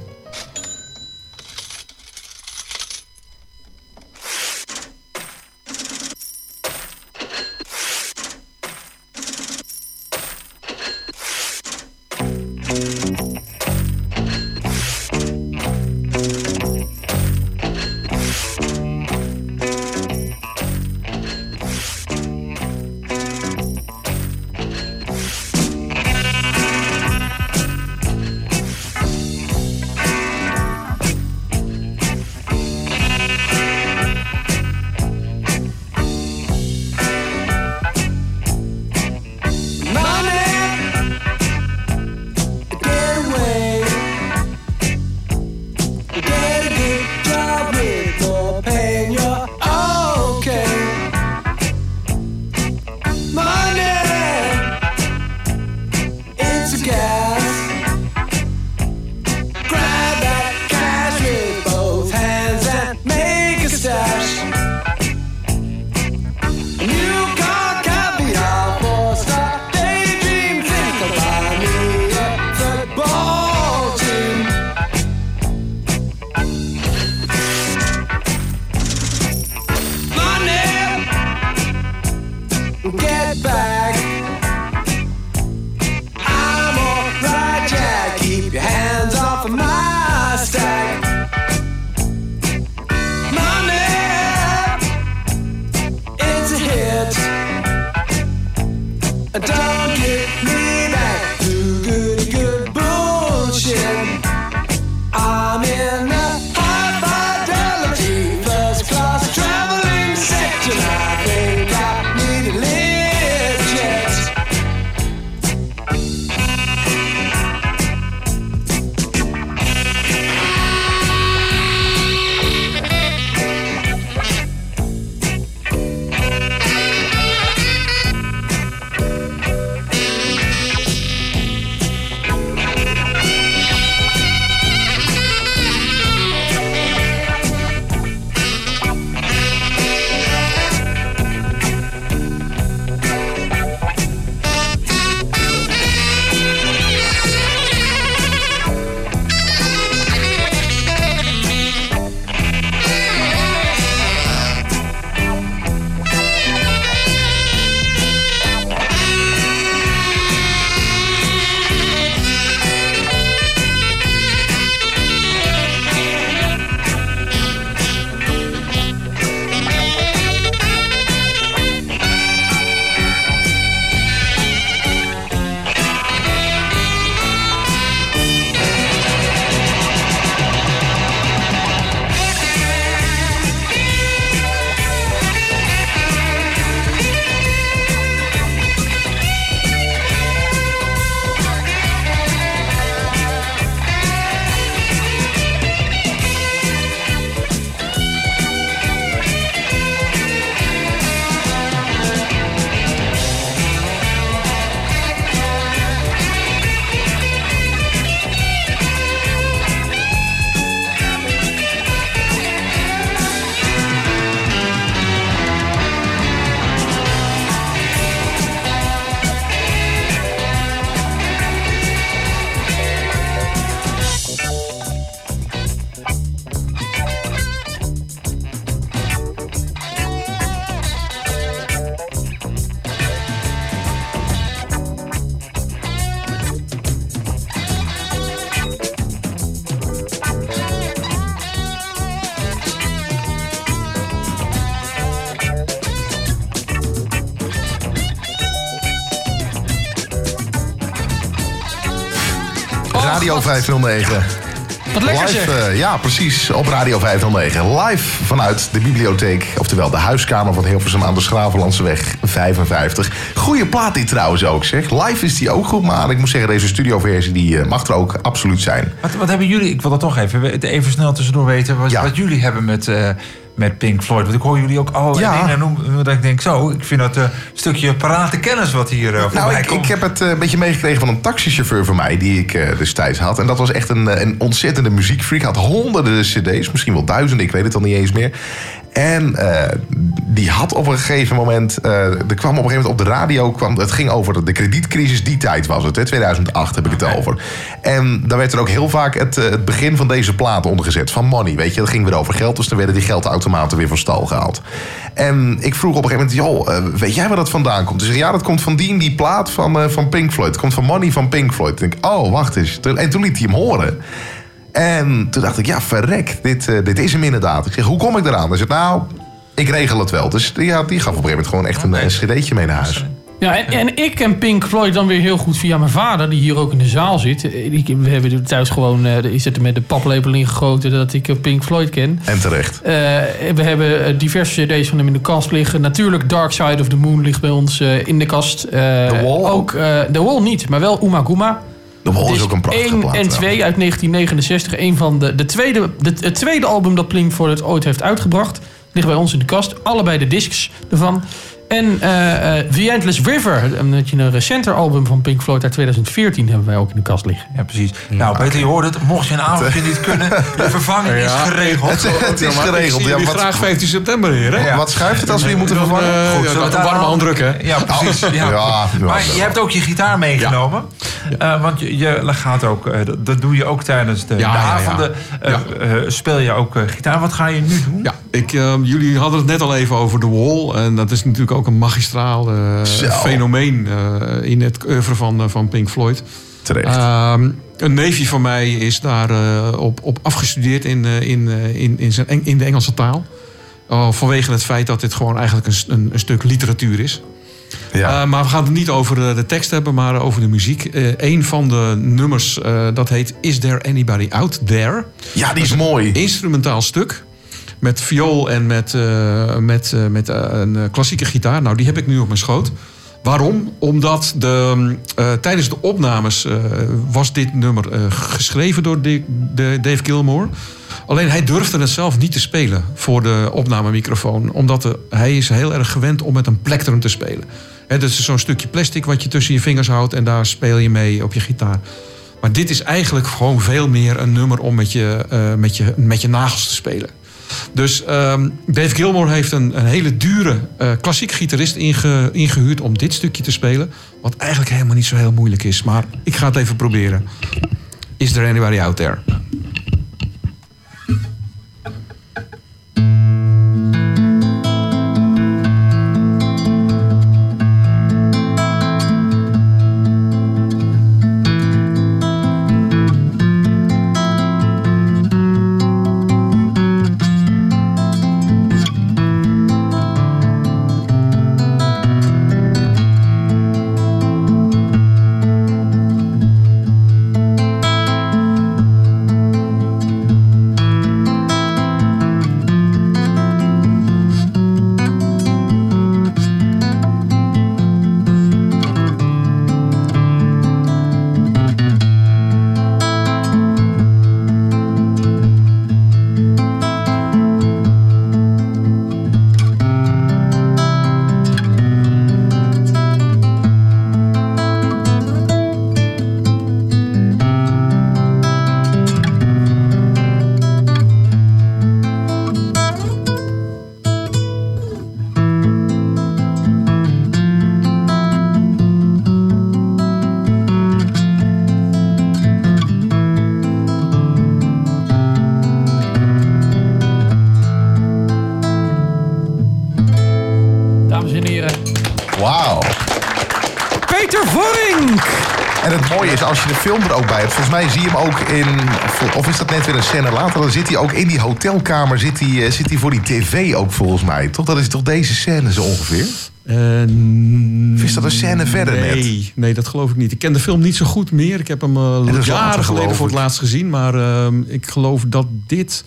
509. Ja. Wat lekker Live, eh, ja, precies. Op Radio 509. Live vanuit de bibliotheek. Oftewel de huiskamer van Hilversum aan de Schravenlandseweg 55. Goeie plaat die trouwens ook zeg. Live is die ook goed. Maar ik moet zeggen, deze studioversie die eh, mag er ook absoluut zijn. Wat, hebben jullie... Ik wil dat toch even, even snel tussendoor weten. Wat, ja. jullie hebben met... Eh, met Pink Floyd. Want ik hoor jullie ook allerlei Ja. dingen noemen, dat ik denk, zo, ik vind dat eh, een stukje parate kennis wat hier uh, Nou, ik, ik heb het eh, een beetje meegekregen van een taxichauffeur van mij... die ik eh, destijds had. En dat was echt een, eh, een ontzettende muziekfreak. Had honderden cd's, misschien wel duizenden, ik weet het al niet eens meer. En eh, die had op een gegeven moment... eh, er kwam op een gegeven moment op de radio... Kwam, het ging over de kredietcrisis, die tijd was het. Hè, 2008 heb ik het over. En daar werd er ook heel vaak het, eh, het begin van deze plaat ondergezet. Van Money, weet je. Dat ging weer over geld. Dus dan werden die geldautomaten weer van stal gehaald. En ik vroeg op een gegeven moment... joh, weet jij waar dat vandaan komt? Ze zei, ja, dat komt van die die plaat van, van Pink Floyd. Het komt van Money van Pink Floyd. Ik denk, oh, wacht eens. En toen liet hij hem horen. En toen dacht ik, ja, verrek, dit, eh, dit is hem inderdaad. Ik zeg, hoe kom ik eraan? Hij zegt, nou, ik regel het wel. Dus ja, die gaf op een gegeven moment gewoon echt een, een cd'tje mee naar huis. Ja, en, en ik ken Pink Floyd dan weer heel goed via mijn vader, die hier ook in de zaal zit. Eh, Ik, we hebben thuis gewoon, eh, is het met de paplepel ingegoten dat ik eh, Pink Floyd ken. En terecht. Eh, we hebben eh, diverse cd's van hem in de kast liggen. Natuurlijk Dark Side of the Moon ligt bij ons eh, in de kast. The Wall? Ook, eh The Wall niet, maar wel Uma Guma. The Wall is Disc ook een prachtige 1 plaat, en ja. 2 uit 1969. Een van de, de tweede, de, het tweede album dat Pink Floyd ooit heeft uitgebracht. Ligt bij ons in de kast. Allebei de discs ervan. En eh, eh, The Endless River, een, beetje een recenter album van Pink Floyd uit 2014, hebben wij ook in de kast liggen. Ja, precies. Nou, Peter, je hoort het. Mocht je een avondje niet kunnen, de vervanging is geregeld. [LAUGHS] Het, is geregeld. zie Ja, wat, graag 15 september hier, hè? Ja. wat schuift het als we je moeten vervangen? eh, Goed, ja, zullen daar warme handdruk, hè? Ja, precies. Ja. Maar je hebt ook je gitaar meegenomen. Eh, want je, je gaat ook, eh, dat- doe je ook tijdens de, Ja, de ja, ja. avonden. Ja. speel je ook gitaar. Wat ga je nu doen? Ja, ik, eh, jullie hadden het net al even over The Wall. En dat is natuurlijk ook een magistraal eh, fenomeen eh, in het oeuvre van, eh, van Pink Floyd. Terecht. Ehm, een neefje van mij is daar op, op afgestudeerd in, in, in, in, zijn, in de Engelse taal. Oh, vanwege het feit dat dit gewoon eigenlijk een, een, een stuk literatuur is. Ja. Maar we gaan het niet over de tekst hebben, maar over de muziek. Eh een van de nummers, dat heet Is There Anybody Out There? ja, die is mooi. Instrumentaal stuk. Met viool en met, eh, met, eh, met eh, een klassieke gitaar. Nou, die heb ik nu op mijn schoot. Waarom? Omdat de, eh, tijdens de opnames was dit nummer geschreven door de Dave Gilmore. Alleen hij durfde het zelf niet te spelen voor de opnamemicrofoon. Omdat hij is heel erg gewend om met een plektrum te spelen. Dat is zo'n stukje plastic wat je tussen je vingers houdt en daar speel je mee op je gitaar. Maar dit is eigenlijk gewoon veel meer een nummer om met je, met je, met je nagels te spelen. Dus ehm, Dave Gilmore heeft een, een hele dure eh, klassiek gitarist inge- ingehuurd om dit stukje te spelen. Wat eigenlijk helemaal niet zo heel moeilijk is. Maar ik ga het even proberen. Is there anybody out there? Film er ook bij hebt... volgens mij zie je hem ook in... of is dat net weer een scène later... dan zit hij ook in die hotelkamer... zit hij, eh, zit hij voor die tv ook volgens mij. Toch? Dat is toch deze scène zo ongeveer? Of is dat een scène verder nee, net? Nee, dat geloof ik niet. Ik ken de film niet zo goed meer. Ik heb hem later, jaren geleden voor het laatst gezien. Maar ehm, ik geloof dat dit...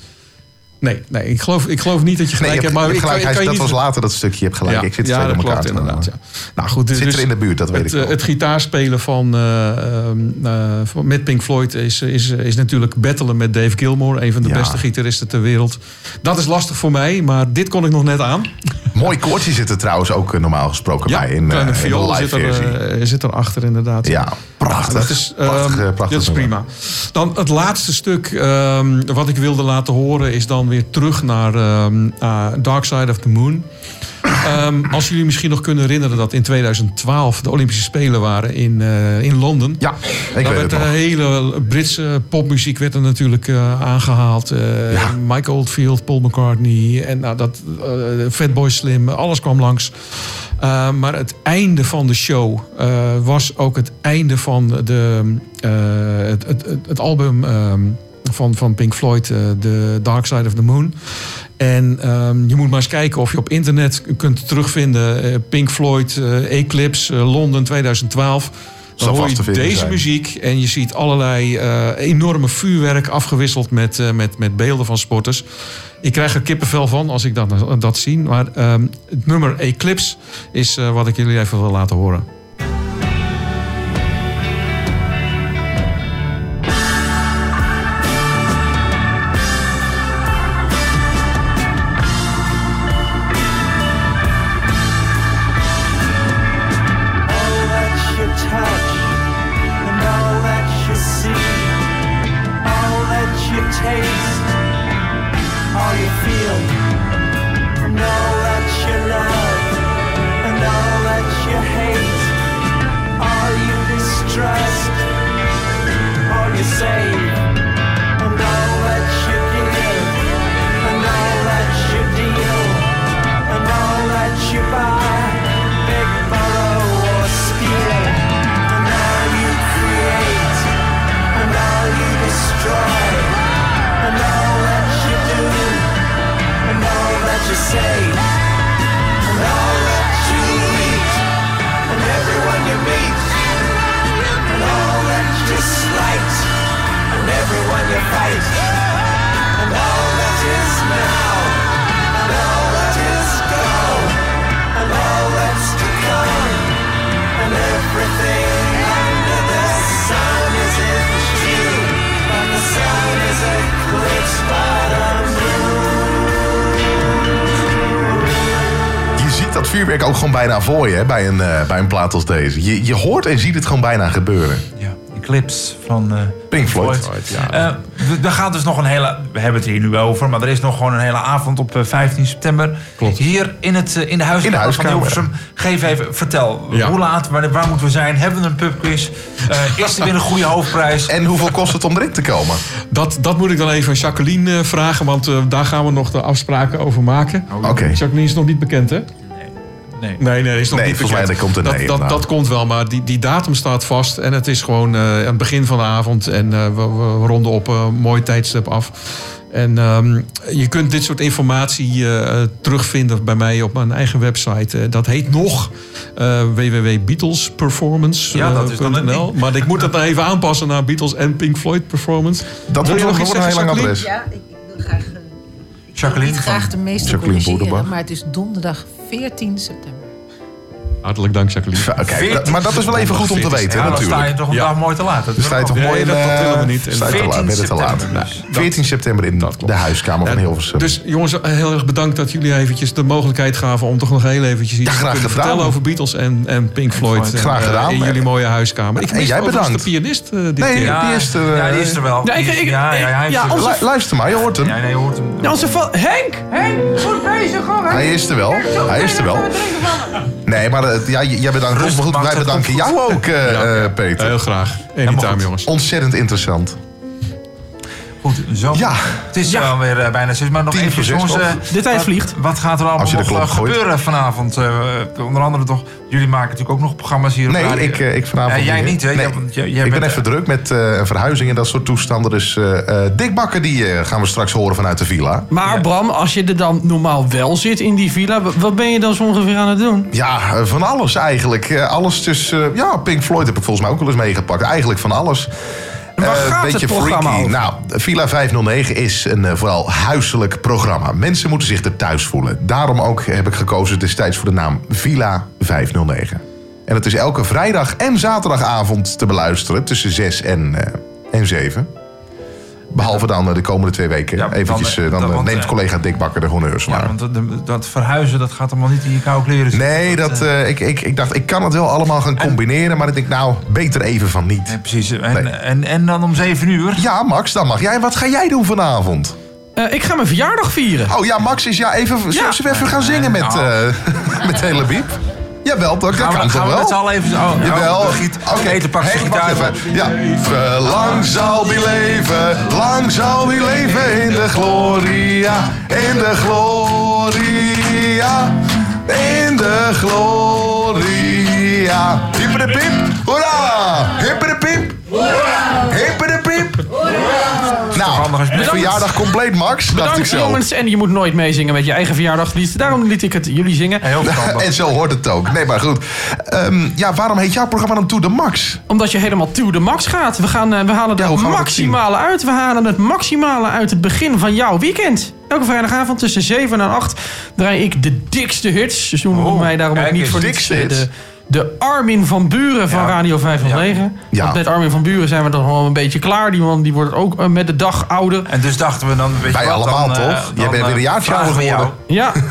Nee, nee ik, geloof, ik geloof niet dat je Nee, gelijk je hebt. hebt Maar gelijk, kan- ik kan je dat niet- was later dat stukje. Je hebt gelijk. Ja, ik zit ja, twee elkaar klopt inderdaad. Ja. Nou goed, Het zit dus er in de buurt, dat weet het, ik wel. Het gitaarspelen van, eh, ehm, eh, van- met Pink Floyd is, is, is natuurlijk battelen met Dave Gilmour. Een van de Ja. beste gitaristen ter wereld. Dat is lastig voor mij, maar dit kon ik nog net aan. Mooi koortje zit er trouwens ook eh, normaal gesproken bij. In, kleine eh, in de live zit er, eh, zit er achter inderdaad. Ja, prachtig. dat is, Prachtig, ehm, eh, prachtig dat is prima. Dan het laatste stuk ehm, wat ik wilde laten horen... is dan weer terug naar ehm, eh, Dark Side of the Moon. Ehm, als jullie misschien nog kunnen herinneren dat in 2012 de Olympische Spelen waren in, eh, in Londen. Ja, ik Daar werd de hele Britse popmuziek werd er natuurlijk eh, aangehaald. Eh, Mike Oldfield, Paul McCartney en nou, dat, Fatboy Slim, alles kwam langs. Uh, maar het einde van de show uh, was ook het einde van de, uh, het, het, het, het, album um, van, van Pink Floyd, The Dark Side of the Moon. En um, je moet maar eens kijken of je op internet kunt terugvinden Pink Floyd Eclipse Londen 2012. Dan hoor je deze zijn. muziek en je ziet allerlei uh, enorme vuurwerk afgewisseld met, uh, met, met beelden van sporters. Ik krijg er kippenvel van als ik dat, dat zie. Maar um, het nummer Eclipse is wat ik jullie even wil laten horen. Vuurwerk ook gewoon bijna voor je hè, bij, een, uh, bij een plaat als deze. Je, je hoort en ziet het gewoon bijna gebeuren. Ja, Eclipse van uh, Pink Floyd. Floyd. Ja. Uh, er gaat dus nog een hele, we hebben het hier nu over, maar er is nog gewoon een hele avond op 15 september. Klopt. Hier in, het, in de huiskamer, in de huiskamer van Hilversum. Geef even, vertel, ja. hoe laat, waar, waar, moeten we zijn? Hebben we een pubquiz? is er weer een goede hoofdprijs? En hoeveel kost het om erin te komen? Dat, dat moet ik dan even aan Jacqueline vragen, want daar gaan we nog de afspraken over maken. Oké. Okay. Jacqueline is nog niet bekend, hè? Nee. Nee, nee, is nog nee, niet volgens bekend. mij komt er dat, nee dat, nou. dat komt wel, maar die, die datum staat vast. En het is gewoon uh, aan het begin van de avond. En uh, we, we, ronden op een uh, mooi tijdstip af. En um, je kunt dit soort informatie uh, terugvinden bij mij op mijn eigen website. Uh, dat heet nog uh, www.beatlesperformance.nl. Ja, dat. Maar ik moet dat even aanpassen naar Beatles en Pink Floyd Performance. Dat wordt nog een heel lang adres. Ja, ik, ik wil graag... Jacqueline graag de meeste Jacqueline maar het is donderdag 14 september. Hartelijk dank, Jacqueline. Okay, maar dat is wel even goed om te weten, ja, natuurlijk. Dan sta je toch een Ja. dag mooi te laat. Dat Dan sta je toch mooi in, dat- dat eh, willen we niet. sta je te 14 laat, ben je te laat. september. 14 september in de huiskamer van Hilversum. Dus jongens, heel erg bedankt dat jullie eventjes de mogelijkheid gaven om toch nog heel eventjes iets Ja, te vertellen over Beatles en, en Pink Floyd. Floyd. Graag eh, gedaan. In jullie mooie huiskamer. Ik En mis jij bedankt. de pianist eh, dit Nee, keer. ja. die is er, eh, ja, die is er wel. Ja, er- Luister maar, je hoort hem. Ja, nee, je hoort hem. Onze Henk! Henk! Goed bezig hoor! Hij is er wel. Hij is er wel. Nee, maar eh, ja, j- jij bedankt ons. Maar goed, Max, wij het bedanken komt jou ook, eh, eh, Peter. Heel graag. Anytime, jongens. Ontzettend interessant. Goed, zo. Ja. Het is wel weer eh, bijna zes, maar nog Tien even jongens. eh, De tijd vliegt. Wat gaat er allemaal nog eh, gooit. gebeuren vanavond? Eh, onder andere toch, jullie maken natuurlijk ook nog programma's hier op Nee, radio. ik, eh, ik vanavond Ja, jij niet. hè? Nee. Jij- jij- ik ben even druk met eh, een verhuizing en dat soort toestanden. Dus eh, eh, Dick Bakker, die eh, gaan we straks horen vanuit de villa. Maar Bram, als je er dan normaal wel zit in die villa... wa- wat ben je dan zo ongeveer aan het doen? Ja, eh, van alles eigenlijk. Eh, alles tussen... eh, ja, Pink Floyd heb ik volgens mij ook wel eens meegepakt. Eigenlijk van alles. Waar Eh, gaat het programma over? Nou, Villa 509 is een eh, vooral huiselijk programma. Mensen moeten zich er thuis voelen. Daarom ook heb ik gekozen destijds voor de naam Villa 509. En het is elke vrijdag en zaterdagavond te beluisteren tussen 6 en, eh, en 7. Behalve dan eh, de komende twee weken. Eventjes, dan, eh, eh, dan, dan- want, neemt collega Dick Bakker de honneurs. Ja, maar. want dat, dat verhuizen, dat gaat allemaal niet in je koude kleren zitten. Nee, dat, eh, ik, ik, ik dacht, ik kan het wel allemaal gaan combineren. Maar ik denk, nou, beter even van niet. Nee, precies. En, en, en dan om 7 uur? Ja, Max, dan mag jij. Wat ga jij doen vanavond? Eh, ik ga mijn verjaardag vieren. Oh ja, Max is ja even. Zullen we even gaan zingen met, eh [LAUGHS] met hele biep? Jawel, toch? Dat Gaan we- kan gaan toch we wel? z'n allen even- oh, oh, Jawel. giet- Oké, zijn Henk, wacht gitaar even. Ja. Lang zal wie leven, lang zal wie leven in de gloria, in de gloria, in de gloria. Hippe de piep, hoera! Hippe de piep, hoera! Hippe. Nou, Bedankt. verjaardag compleet, Max. dacht ik Bedankt zo. jongens. En je moet nooit meezingen met je eigen verjaardagslied. Daarom liet ik het jullie zingen. [LAUGHS] en zo hoort het ook. Nee, maar goed. Ehm, ja, waarom heet jouw programma dan To The Max? Omdat je helemaal to the max gaat. We, gaan, eh, we halen het maximale uit. We halen het maximale uit het begin van jouw weekend. Elke vrijdagavond tussen 7 en 8 draai ik de dikste hits. Dus noemen we mij daarom ook niet voor niets dikste hits. de, de Armin van Buren van Radio 509. Ja. Want met Armin van Buren zijn we dan al een beetje klaar. Die man die wordt ook eh, met de dag ouder. En dus dachten we dan, weet Wij allemaal, dan, eh, toch? Jij dan, bent weer eh, een jaartje vragen ouder geworden. Ja. [LAUGHS]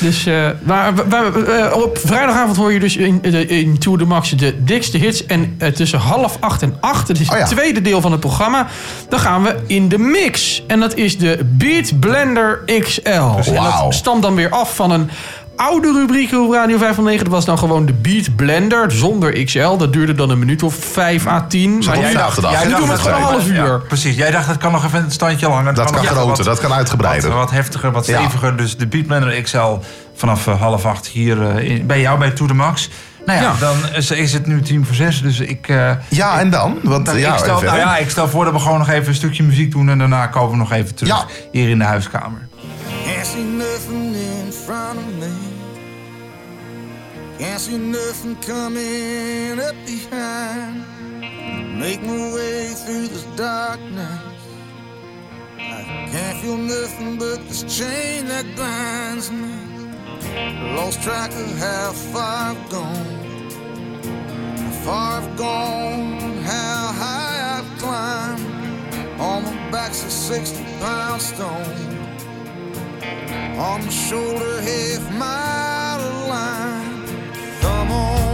Dus eh, maar, we- eh, op vrijdagavond hoor je dus in, in Tour de Max de dikste hits. En eh, tussen half acht en acht, dat is Oh het tweede deel van het programma, dan gaan we in de mix. En dat is de Beat Blender XL. En Wauw. dat stamt dan weer af van een oude rubriek op Radio 509. Dat was dan gewoon de Beat Blender zonder XL. Dat duurde dan een minuut of 5 à 10. Zo Maar jij dacht, jij doen we dacht het gewoon een half Ja, uur. precies. Jij dacht, dat kan nog even een standje langer. Dat kan groter, wat- dat kan uitgebreider. Wat, wat heftiger, wat Ja. steviger. Dus de Beatblender XL vanaf eh, half acht hier eh, in- bij jou bij To The Max. Nou ja, Ja. dan is, het nu tien voor zes. Dus ik... eh, Ja, en dan? Want, dan- ja, ik, stel, nou ja, ik stel voor dat we gewoon nog even een stukje muziek doen. En daarna komen we nog even terug hier in de huiskamer. Can't see nothing in front of me. Can't see nothing coming up behind. Make my way through this darkness. I can't feel nothing but this chain that binds me. Lost track of how far I've gone. How far I've gone, how high I've climbed. On my back's a 60 pound stone. On my shoulder, half mile of line. Come on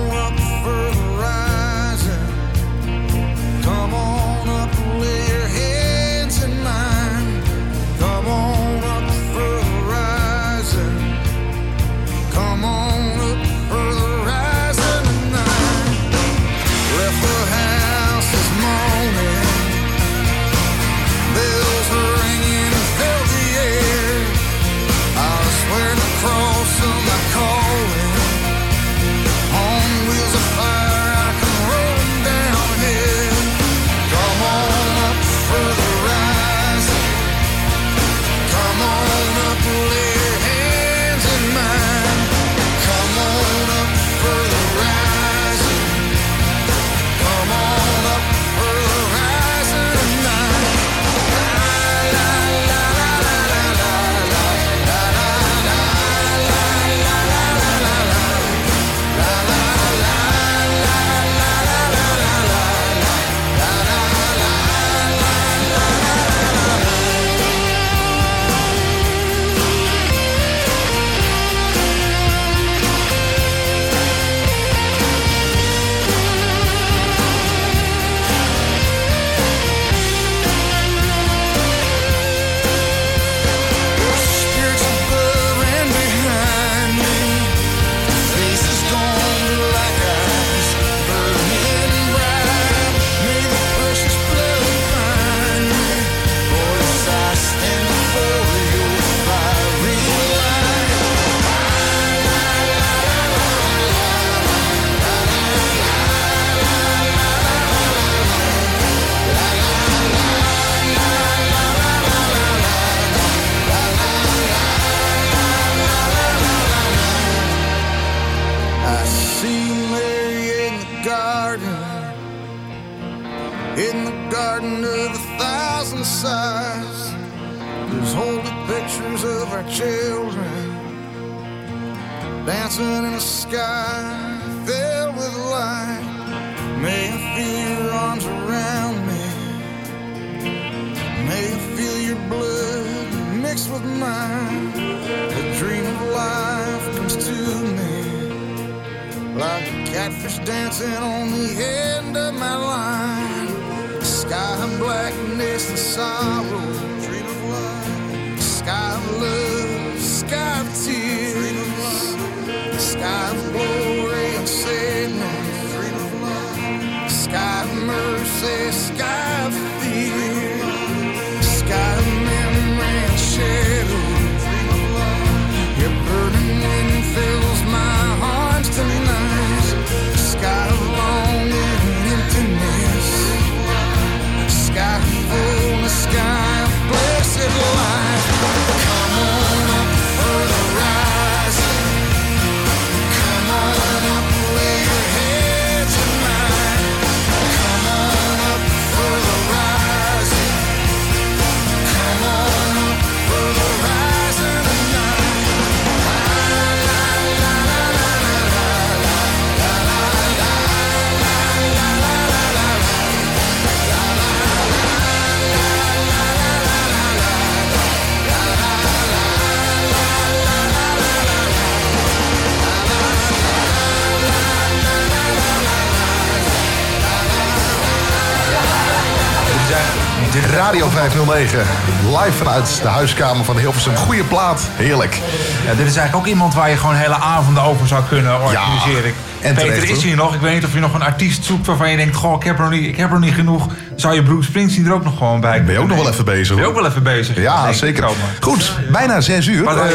509, live vanuit de huiskamer van Hilversum. Goeie plaat, heerlijk. Ja, dit is eigenlijk ook iemand waar je gewoon hele avonden over zou kunnen organiseren. en Peter terecht, is hier nog. Ik weet niet of je nog een artiest zoekt waarvan je denkt... Goh, ik heb er nog niet, ik heb er niet genoeg. Zou je Bruce Springsteen er ook nog gewoon bij Ben je ook nog wel even bezig? Ben je ook wel even bezig? Ja, zeker. Goed, bijna zes uur. Wat wou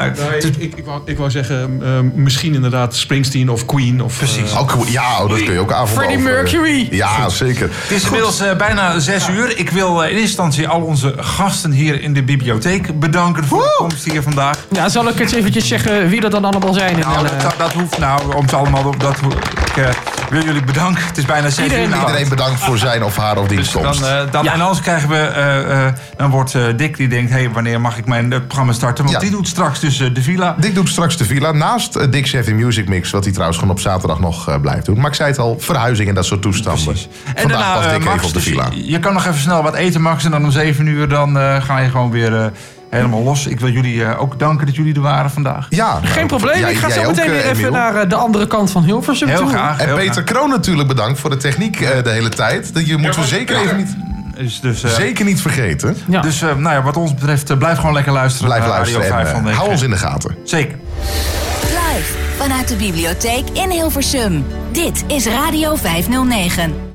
Ehm, zeggen? Nee, ik, ik, ik, wou, ik wou zeggen, ehm, misschien inderdaad Springsteen of Queen. Of, Precies. Ook, ja, oh, dat kun je ook avonden Freddie over- Mercury. Ja, zeker. Het is inmiddels eh, bijna zes uur. Ik wil eh, in eerste instantie al onze gasten hier in de bibliotheek bedanken voor de komst hier vandaag. Ja, zal ik eens eventjes zeggen wie dat dan allemaal zijn? Nou, dat, eh, dat, dat hoeft nou, om het allemaal... Dat, ik eh, wil jullie bedanken. Het is bijna zes Iedereen uur. Iedereen bedankt voor zijn of haar of Dus dienstkomst. dan, eh, dan, En anders krijgen we, eh, eh, dan wordt Dick die denkt, hey, wanneer mag ik mijn programma starten? Want Ja. die doet straks dus de villa. Dick doet straks de villa naast uh, Dick Chef in Music Mix, wat hij trouwens gewoon op zaterdag nog eh, blijft doen. Maar ik zei het al, verhuizing en dat soort toestanden. En Vandaag daarna, was eh, Dick Max, even op de dus villa. je, je kan nog even snel wat eten, Max. En dan om zeven uur dan eh, ga je gewoon weer eh, helemaal los. Ik wil jullie eh, ook danken dat jullie er waren vandaag. Ja, Geen probleem, ik ga zo meteen weer even naar eh, de andere kant van Hilversum Heel toe. graag. En Peter Kroon natuurlijk bedankt voor de techniek eh, de hele tijd. Dat je moeten we zeker even niet, Dus, dus, eh, zeker niet vergeten. Dus eh, nou ja, wat ons betreft, eh, blijf gewoon lekker luisteren Blijf luisteren Radio en 5 van eh, de hou ons in de gaten. Zeker. Live vanuit de bibliotheek in Hilversum. Dit is Radio 509.